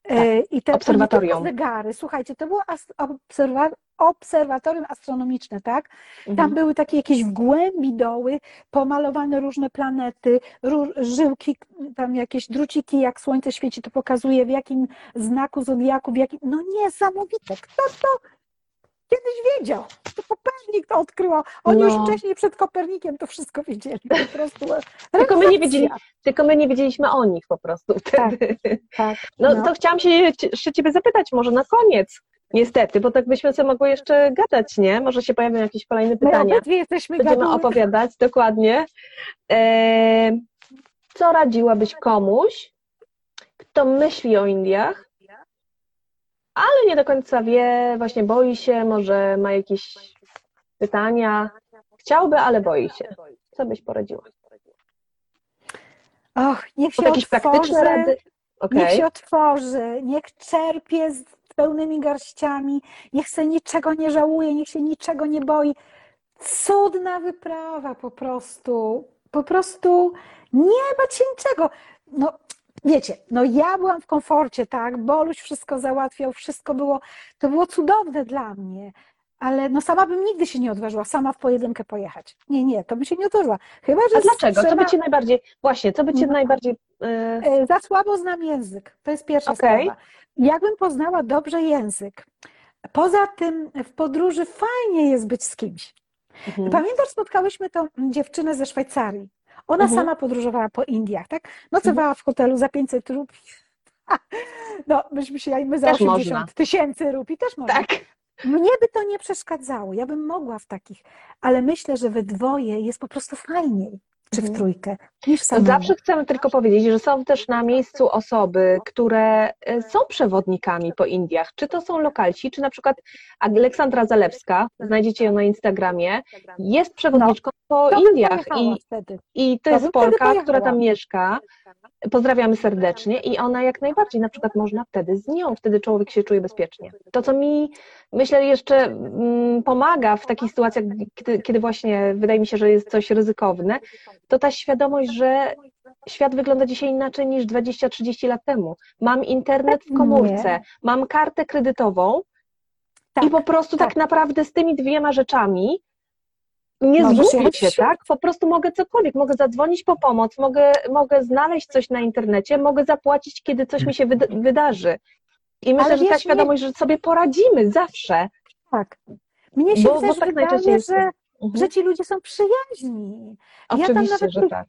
E, I te Obserwatorium. zegary, słuchajcie, to było obserwa- obserwatorium astronomiczne, tak? Mhm. Tam były takie jakieś w głębi doły, pomalowane różne planety, żyłki, tam jakieś druciki, jak słońce świeci, to pokazuje w jakim znaku zodiaku, w jakim... No niesamowite, kto to kiedyś wiedział? To Kopernik to odkrył. Oni No. już wcześniej przed Kopernikiem to wszystko wiedzieli. Po prostu Tylko my nie wiedzieli, tylko my nie wiedzieliśmy o nich po prostu wtedy. Tak, No, no. to chciałam się jeszcze Ciebie zapytać, może na koniec, niestety, bo tak byśmy sobie mogły jeszcze gadać, nie? Może się pojawią jakieś kolejne My pytania. obydwie jesteśmy Będziemy gaduły. opowiadać, dokładnie. E, co radziłabyś komuś, kto myśli o Indiach, ale nie do końca wie, właśnie boi się, może ma jakieś pytania, chciałby, ale boi się. Co byś poradziła? Och, niech się jakieś otworzy, praktyczne rady? niech Okej. się otworzy, niech czerpie z pełnymi garściami, niech se niczego nie żałuje, niech się niczego nie boi. Cudna wyprawa po prostu. Po prostu nie bać się niczego. No, wiecie, no ja byłam w komforcie, tak? Boluś wszystko załatwiał, wszystko było, to było cudowne dla mnie. Ale no sama bym nigdy się nie odważyła sama w pojedynkę pojechać. Nie, nie, to by się nie odważyła. Chyba, że A dlaczego? Co trzeba- by Cię najbardziej, właśnie, co by Cię No. najbardziej... E, Za słabo znam język. To jest pierwsza Okej. sprawa. Jakbym poznała dobrze język. Poza tym w podróży fajnie jest być z kimś. mhm. Pamiętasz, spotkałyśmy tą dziewczynę ze Szwajcarii. Ona Mhm. sama podróżowała po Indiach, tak? Nocowała w hotelu za 500 rupii. No, myśmy się, my za Też 80 można. tysięcy rupii też można. Tak. Mnie by to nie przeszkadzało. Ja bym mogła w takich, ale myślę, że we dwoje jest po prostu fajniej, czy w Mhm. trójkę, niż samemu. zawsze chcemy tylko powiedzieć, że są też na miejscu osoby, które e, są przewodnikami po Indiach. Czy to są lokalci, czy na przykład Aleksandra Zalewska, znajdziecie ją na Instagramie, jest przewodniczką po To bym Indiach i, i to To jest Polka, która tam mieszka. Pozdrawiamy serdecznie i ona jak najbardziej, na przykład można wtedy z nią, wtedy człowiek się czuje bezpiecznie. To, co mi myślę jeszcze mm, pomaga w takich sytuacjach, kiedy, kiedy właśnie wydaje mi się, że jest coś ryzykowne, to ta świadomość, że świat wygląda dzisiaj inaczej niż 20-30 lat temu. Mam internet w komórce, mam kartę kredytową Tak, i po prostu tak, tak. naprawdę z tymi dwiema rzeczami nie Możesz zgubię się, tak? Po prostu mogę cokolwiek, mogę zadzwonić po pomoc, mogę, mogę znaleźć coś na internecie, mogę zapłacić, kiedy coś mi się wyda- wydarzy. I myślę, Ale że ta świadomość, że sobie poradzimy zawsze. tak. Mnie się Bo- bo też tak najczęściej wydaje, że, Mhm. że ci ludzie są przyjaźni. Ja tam Oczywiście, nawet że tak.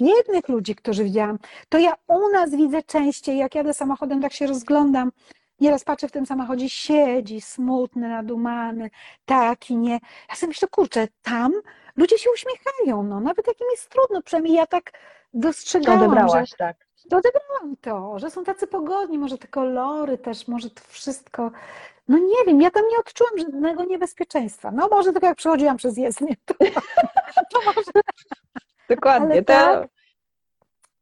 biednych ludzi, którzy widziałam, to ja u nas widzę częściej, jak jadę samochodem, tak się rozglądam, nieraz patrzę w tym samochodzie, siedzi smutny, nadumany, taki, nie. Ja sobie myślę, kurczę, tam ludzie się uśmiechają, no, nawet jak im jest trudno, przynajmniej ja tak To dostrzegałam, że odebrałaś, tak. to odebrałam to, że są tacy pogodni, może te kolory też, może to wszystko. No nie wiem, ja tam nie odczułam żadnego niebezpieczeństwa. No może tylko jak przechodziłam przez jezdnię, to, to może Dokładnie. Ale tak,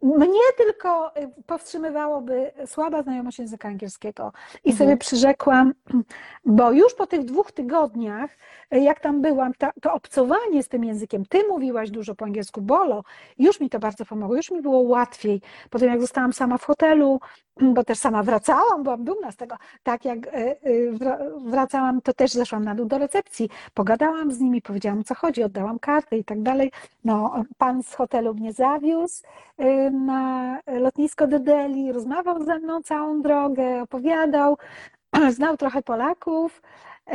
mnie tylko y, powstrzymywałoby słaba znajomość języka angielskiego. I Mhm. sobie przyrzekłam, bo już po tych dwóch tygodniach, y, jak tam byłam, to obcowanie z tym językiem, ty mówiłaś dużo po angielsku, Bolo, już mi to bardzo pomogło, już mi było łatwiej. Potem jak zostałam sama w hotelu, bo też sama wracałam, byłam dumna z tego, tak jak y, wra- wracałam, to też zeszłam na dół do recepcji, pogadałam z nimi, powiedziałam co chodzi, oddałam kartę i tak dalej. No, pan z hotelu mnie zawiózł na lotnisko do Delhi, rozmawiał ze mną całą drogę, opowiadał, znał trochę Polaków.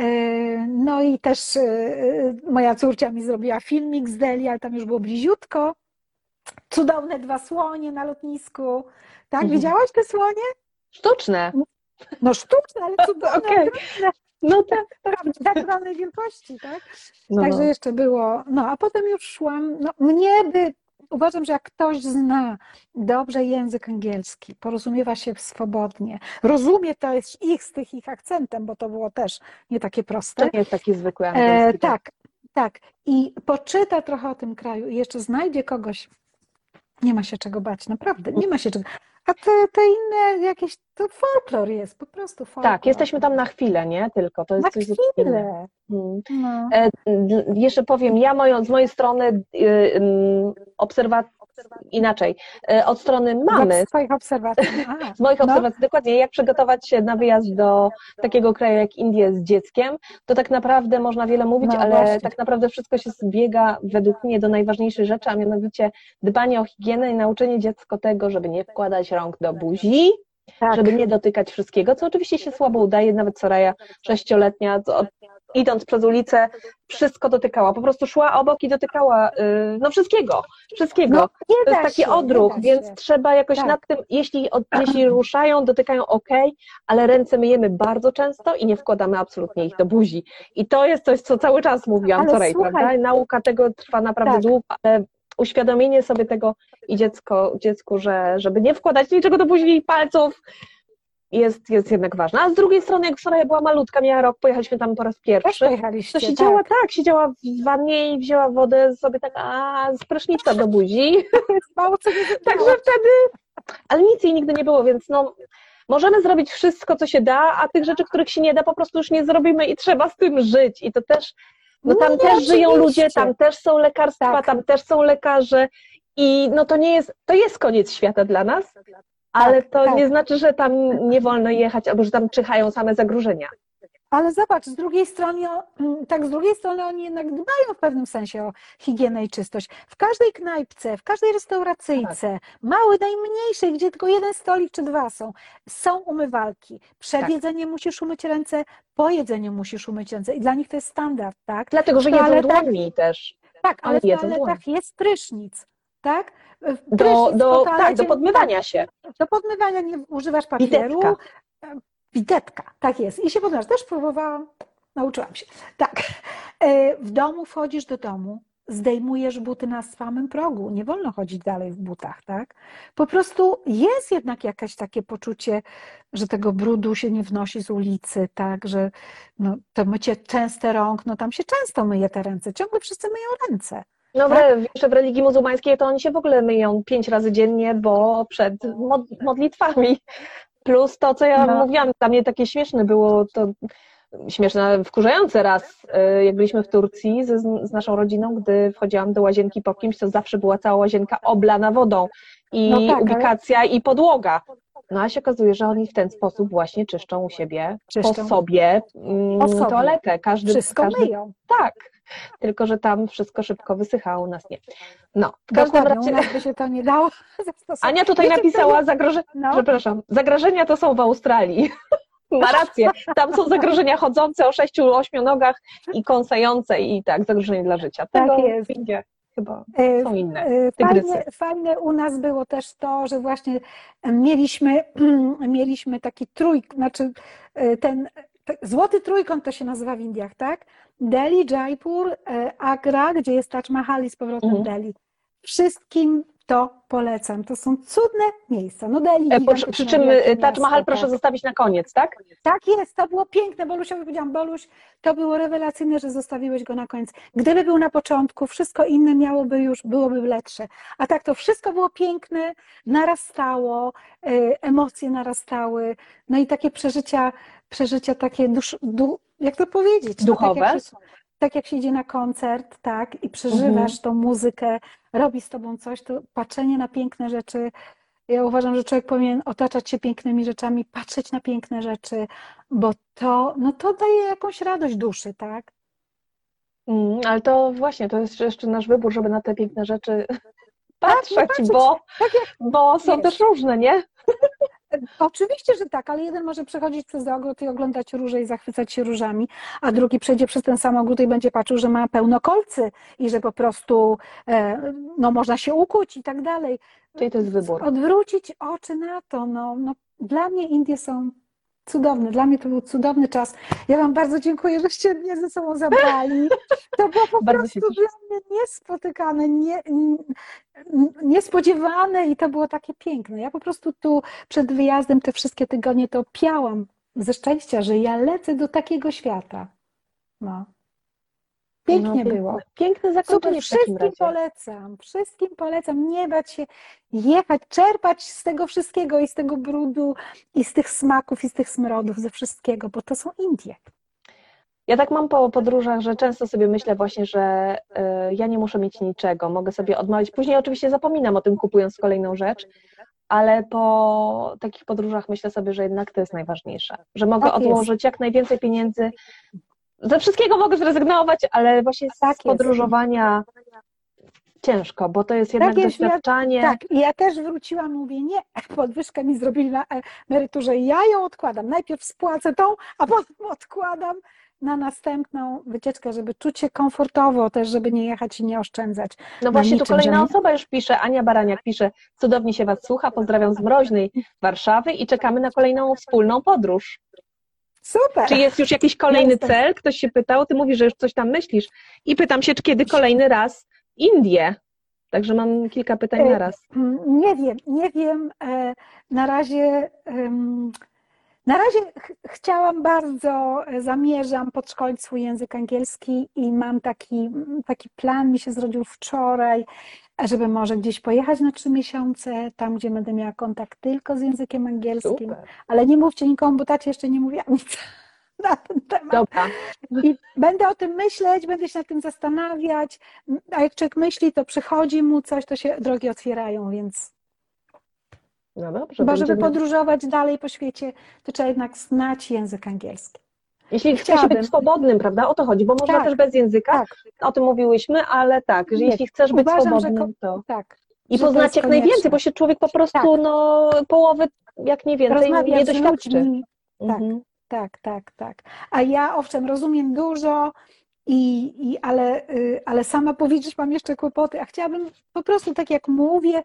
y, No i też y, y, moja córcia mi zrobiła filmik z Delhi, ale tam już było bliziutko. Cudowne dwa słonie na lotnisku. Tak, Mhm. widziałaś te słonie? sztuczne. No sztuczne, ale cudowne, ogromne, No tak. naturalnej wielkości, tak? No, Także no. jeszcze było, no a potem już szłam, no mnie by, uważam, że jak ktoś zna dobrze język angielski, porozumiewa się swobodnie, rozumie to jest ich z tych ich akcentem, bo to było też nie takie proste. To nie jest taki zwykły E, angielski. tak, tak. I poczyta trochę o tym kraju i jeszcze znajdzie kogoś, nie ma się czego bać, naprawdę, nie ma się czego. A te, te inne jakieś, to folklor jest, po prostu folklor. Tak, jesteśmy tam na chwilę, nie? Tylko to jest Na coś chwilę. innego. Mm. No. E, Jeszcze powiem, ja moją, z mojej strony obserwa inaczej, e, od strony mamy, Z Twoich obserwacji. A, z moich no. obserwacji dokładnie, jak przygotować się na wyjazd do takiego kraju jak Indie z dzieckiem, to tak naprawdę można wiele mówić, No ale właśnie. tak naprawdę wszystko się zbiega według mnie do najważniejszej rzeczy, a mianowicie dbanie o higienę i nauczenie dziecko tego, żeby nie wkładać rąk do buzi, tak. żeby nie dotykać wszystkiego, co oczywiście się słabo udaje, nawet Soraya sześcioletnia, co od, idąc przez ulicę, wszystko dotykała, po prostu szła obok i dotykała, yy, no wszystkiego, wszystkiego. No, to jest taki się, odruch, więc się. trzeba jakoś Tak. nad tym, jeśli, jeśli ruszają, dotykają ok, ale ręce myjemy bardzo często i nie wkładamy absolutnie ich do buzi. I to jest coś, co cały czas mówiłam Ale Soraya, słuchaj- prawda? Nauka tego trwa naprawdę Tak. długo, ale uświadomienie sobie tego i dziecko, dziecku, że żeby nie wkładać niczego do buzi i palców, jest, jest jednak ważne. A z drugiej strony, jak Soraya była malutka, miała rok, pojechaliśmy tam po raz pierwszy, pojechaliście, to siedziała tak. tak, siedziała w wannie i wzięła wodę sobie tak, a z prysznica do buzi. Mało co nie Także wtedy, ale nic jej nigdy nie było, więc no, możemy zrobić wszystko, co się da, a tych rzeczy, których się nie da, po prostu już nie zrobimy i trzeba z tym żyć. I to też, no tam też żyją oczywiście. ludzie, tam też są lekarstwa, Tak. tam też są lekarze i no to nie jest, to jest koniec świata dla nas, ale Tak, to tak. nie znaczy, że tam nie wolno jechać, albo że tam czyhają same zagrożenia. Ale zobacz, z drugiej strony, mm, tak z drugiej strony oni jednak dbają w pewnym sensie o higienę i czystość. W każdej knajpce, w każdej restauracyjce, Tak. małej, najmniejszej, gdzie tylko jeden stolik czy dwa są, są umywalki. Przed Tak. jedzeniem musisz umyć ręce, po jedzeniu musisz umyć ręce i dla nich to jest standard, tak? Dlatego, że jedzą dłońmi też. Tak, ale w toaletach jest prysznic, tak? Do, Prysznic do, po tak, do podmywania się. Do podmywania nie używasz papieru. Widetka. E, Widetka, tak jest. I się podmywasz. Też próbowałam, nauczyłam się. Tak. E, W domu wchodzisz do domu, zdejmujesz buty na samym progu. Nie wolno chodzić dalej w butach, tak? Po prostu jest jednak jakieś takie poczucie, że tego brudu się nie wnosi z ulicy, tak? Że no, to mycie częste rąk, no tam się często myje te ręce. Ciągle wszyscy myją ręce. No w, Tak? jeszcze w religii muzułmańskiej to oni się w ogóle myją pięć razy dziennie, bo przed mod- modlitwami. Plus to, co ja No. mówiłam, dla mnie takie śmieszne było, to śmieszne, wkurzające raz, y, jak byliśmy w Turcji ze, z naszą rodziną, gdy wchodziłam do łazienki po kimś, to zawsze była cała łazienka oblana wodą i No tak, ale- ubikacja i podłoga. No a się okazuje, że oni w ten sposób właśnie czyszczą u siebie, Czyszczą. po sobie, mm, Po sobie. toaletę. Każdy, Wszystko każdy myją. tak, tylko że tam wszystko szybko wysycha, a u nas nie. No, w każdym Dokładnie, razie by się to nie dało zastosować. Ania tutaj Wiecie, napisała, zagroże... No. przepraszam, zagrożenia to są w Australii. Ma rację, tam są zagrożenia chodzące o sześciu, ośmiu nogach i kąsające i tak, zagrożenie dla życia. Tak Tego jest. w Indie chyba E, są inne. e, tygrysy. Fajne, fajne u nas było też to, że właśnie mieliśmy, mieliśmy taki trójk, znaczy e, ten te- złoty trójkąt to się nazywa w Indiach, tak? Delhi, Jaipur, e, Agra, gdzie jest Taj Mahal i z powrotem Mhm. Delhi. Wszystkim to polecam. To są cudne miejsca. No Delhi, E, gigantyczne, Przy czym e, Taj Mahal proszę tak. zostawić na koniec, tak? Tak jest, to było piękne. Bolusiowi powiedziałam, Boluś, to było rewelacyjne, że zostawiłeś go na koniec. Gdyby był na początku, wszystko inne miałoby już, byłoby lepsze. A tak to wszystko było piękne, narastało, emocje narastały, no i takie przeżycia, przeżycia takie dusz, du, jak to powiedzieć? No, Duchowe? Tak jak, się, tak jak się idzie na koncert, tak, i przeżywasz Mhm. tą muzykę, robi z tobą coś, to patrzenie na piękne rzeczy ja uważam, że człowiek powinien otaczać się pięknymi rzeczami, patrzeć na piękne rzeczy, bo to, no to daje jakąś radość duszy, tak? Mm, ale to właśnie, to jest jeszcze nasz wybór, żeby na te piękne rzeczy patrzeć, patrzeć. bo, Tak jak, bo są wiesz. też różne, nie? Oczywiście, że tak, ale jeden może przechodzić przez ogród i oglądać róże i zachwycać się różami, a drugi przejdzie przez ten sam ogród i będzie patrzył, że ma pełno kolcy i że po prostu e, no, można się ukuć i tak dalej. Czyli to jest wybór. Odwrócić oczy na to, no, no dla mnie Indie są cudowne, dla mnie to był cudowny czas. Ja Wam bardzo dziękuję, żeście mnie ze sobą zabrali. To było po prostu dla mnie niespotykane, nie, niespodziewane i to było takie piękne. Ja po prostu tu przed wyjazdem te wszystkie tygodnie to piałam ze szczęścia, że ja lecę do takiego świata. No. Pięknie No, było. Piękne zakończenie Super, wszystkim polecam, wszystkim polecam nie bać się jechać, czerpać z tego wszystkiego i z tego brudu, i z tych smaków, i z tych smrodów, ze wszystkiego, bo to są Indie. Ja tak mam po podróżach, że często sobie myślę właśnie, że y, ja nie muszę mieć niczego, mogę sobie odmawiać. Później oczywiście zapominam o tym, kupując kolejną rzecz, ale po takich podróżach myślę sobie, że jednak to jest najważniejsze, że mogę Tak jest. odłożyć jak najwięcej pieniędzy. Ze wszystkiego mogę zrezygnować, ale właśnie z Tak jest. podróżowania ciężko, bo to jest jednak jest, ja- doświadczanie. Tak, i ja też wróciłam, mówię, nie, podwyżkę mi zrobili na emeryturze, ja ją odkładam. Najpierw spłacę tą, a potem odkładam na następną wycieczkę, żeby czuć się komfortowo też, żeby nie jechać i nie oszczędzać. No właśnie, tu niczym, kolejna że- osoba już pisze, Ania Baraniak pisze, cudownie się Was słucha, pozdrawiam z mroźnej Warszawy i czekamy na kolejną wspólną podróż. Super! Czy jest już jakiś kolejny Jestem. cel? Ktoś się pytał, Ty mówisz, że już coś tam myślisz i pytam się, czy kiedy kolejny raz Indie? Także mam kilka pytań E, na raz. Mm, Nie wiem, nie wiem. e, Na razie, na razie ch chciałam bardzo, e, zamierzam podszkolić swój język angielski i mam taki, taki plan, mi się zrodził wczoraj, żeby może gdzieś pojechać na trzy miesiące, tam gdzie będę miała kontakt tylko z językiem angielskim. Super. Ale nie mówcie nikomu, bo tacie jeszcze nie mówiłam nic na ten temat. Dobra. I będę o tym myśleć, będę się nad tym zastanawiać, a jak człowiek myśli, to przychodzi mu coś, to się drogi otwierają, więc No dobrze. bo żeby podróżować dalej po świecie, to trzeba jednak znać język angielski. Jeśli chce się chciałabym. być swobodnym, prawda? O to chodzi, bo można Tak. też bez języka, Tak, o tym mówiłyśmy, ale tak, że jeśli chcesz być uważam, swobodnym, to... tak. I poznać jak konieczne. najwięcej, bo się człowiek po prostu, Tak. no, połowy, jak nie więcej, nie doświadczy. tak. Mhm. tak, tak, tak. A ja owszem, rozumiem dużo, i, i, ale, y, ale sama powiedzieć mam jeszcze kłopoty, a chciałabym po prostu tak jak mówię,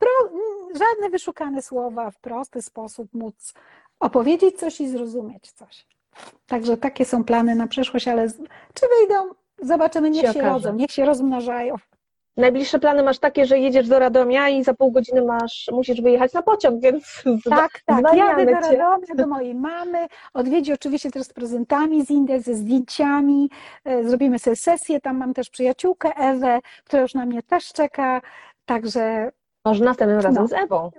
pro, żadne wyszukane słowa, w prosty sposób móc opowiedzieć coś i zrozumieć coś. Także takie są plany na przyszłość, ale czy wyjdą, zobaczymy, niech Się się rodzą, niech się rozmnażają. Najbliższe plany masz takie, że jedziesz do Radomia i za pół godziny masz, musisz wyjechać na pociąg, więc Tak, tak. Jadę do cię. Radomia, do mojej mamy. Odwiedzi oczywiście też z prezentami z Indii, ze zdjęciami. E, Zrobimy sobie sesję. Tam mam też przyjaciółkę Ewę, która już na mnie też czeka. Także Może następnym razem No. z Ewą.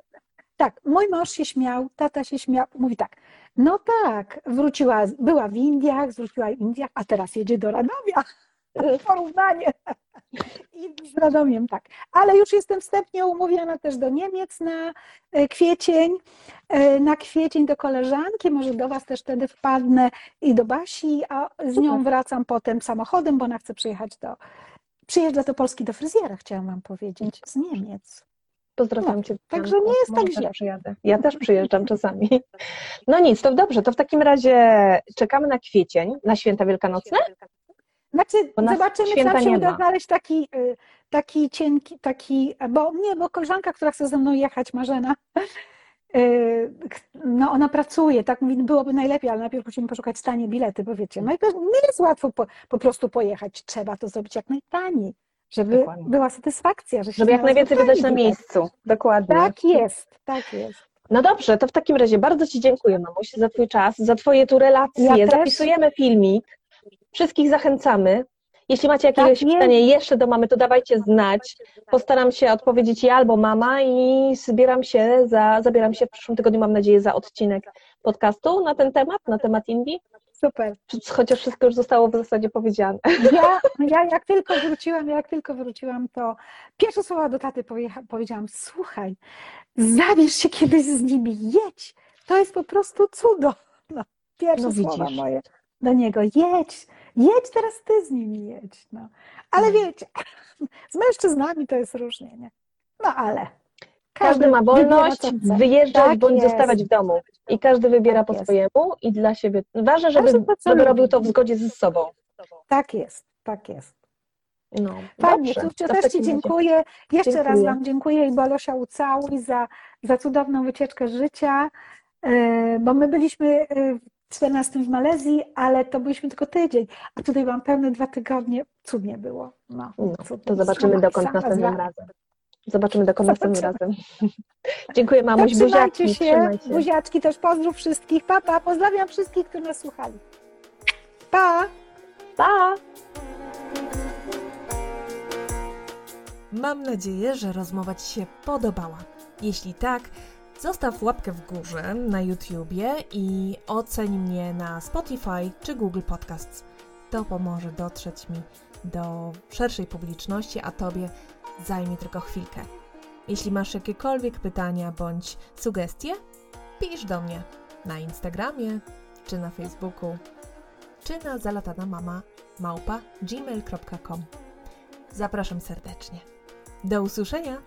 tak, mój mąż się śmiał, tata się śmiał. Mówi tak, no tak, wróciła, była w Indiach, wróciła w Indiach, a teraz jedzie do Radomia. Porównanie. I z Radomiem, tak. Ale już jestem wstępnie umówiona też do Niemiec na e, kwiecień, e, na kwiecień do koleżanki, może do Was też wtedy wpadnę i do Basi, a z nią wracam potem samochodem, bo ona chce przyjechać do, przyjeżdża do Polski do fryzjera, chciałam Wam powiedzieć, z Niemiec. Pozdrawiam No, cię. także nie jest tak źle. Przyjadę. Ja też przyjeżdżam czasami. No nic, to dobrze, to w takim razie czekamy na kwiecień, na święta wielkanocne. Znaczy, zobaczymy, czy nam się uda znaleźć taki, y, taki cienki, taki, bo nie, bo koleżanka, która chce ze mną jechać, Marzena, y, no ona pracuje, tak mówi, byłoby najlepiej, ale najpierw musimy poszukać tanie bilety, bo wiecie, no i nie jest łatwo po, po prostu pojechać, trzeba to zrobić jak najtaniej, żeby Dokładnie. była satysfakcja, że się Żeby jak najwięcej wydać na miejscu. Dokładnie. Tak jest, tak jest. No dobrze, to w takim razie bardzo Ci dziękuję, mamuś, za Twój czas, za Twoje tu relacje. Ja. Zapisujemy filmik. Wszystkich zachęcamy. Jeśli macie jakieś Tak pytanie jeszcze do mamy, to dawajcie znać. Postaram się odpowiedzieć ja albo mama i zbieram się za, zabieram się w przyszłym tygodniu, mam nadzieję, za odcinek podcastu na ten temat, na temat Indii. Super. Chociaż wszystko już zostało w zasadzie powiedziane. Ja, ja jak tylko wróciłam, jak tylko wróciłam, to pierwsze słowa do taty powiedziałam, słuchaj, zabierz się kiedyś z nimi, jedź, to jest po prostu cudo. No, pierwsze No słowa widzisz. moje do niego, jedź, jedź, teraz ty z nimi jedź. No. Ale Mhm. wiecie, z mężczyznami to jest różnie, nie? No ale Każdy ma wolność wyjeżdżać Tak bądź jest. zostawać w domu. I każdy wybiera Tak po jest. swojemu i dla siebie. Ważne, żeby, Każdy żeby robił to w zgodzie ze sobą. Tak jest, tak jest. No, Fajnie, w też Ci razie- dziękuję. Jeszcze raz Dziękuję. Wam dziękuję i Balosia ucałuj za, za cudowną wycieczkę życia, e, bo my byliśmy e, w 14 w Malezji, ale to byliśmy tylko tydzień, a tutaj byłam pełne dwa tygodnie. Cudnie było. No, No, cudnie. to zobaczymy dokąd następnym razem. Zobaczymy dokąd następnym Zobaczymy. razem. Dziękuję mamuś, buziaki, się, trzymaj się. buziaczki też pozdrów wszystkich. Pa, pa, pozdrawiam wszystkich, którzy nas słuchali. Pa! Pa! Mam nadzieję, że rozmowa Ci się podobała. Jeśli tak, zostaw łapkę w górze na YouTubie i oceń mnie na Spotify czy Google Podcasts. To pomoże dotrzeć mi do szerszej publiczności, a Tobie zajmie tylko chwilkę. Jeśli masz jakiekolwiek pytania bądź sugestie, pisz do mnie na Instagramie, czy na Facebooku, czy na zalatana mama małpa gmail.com. Zapraszam serdecznie. Do usłyszenia!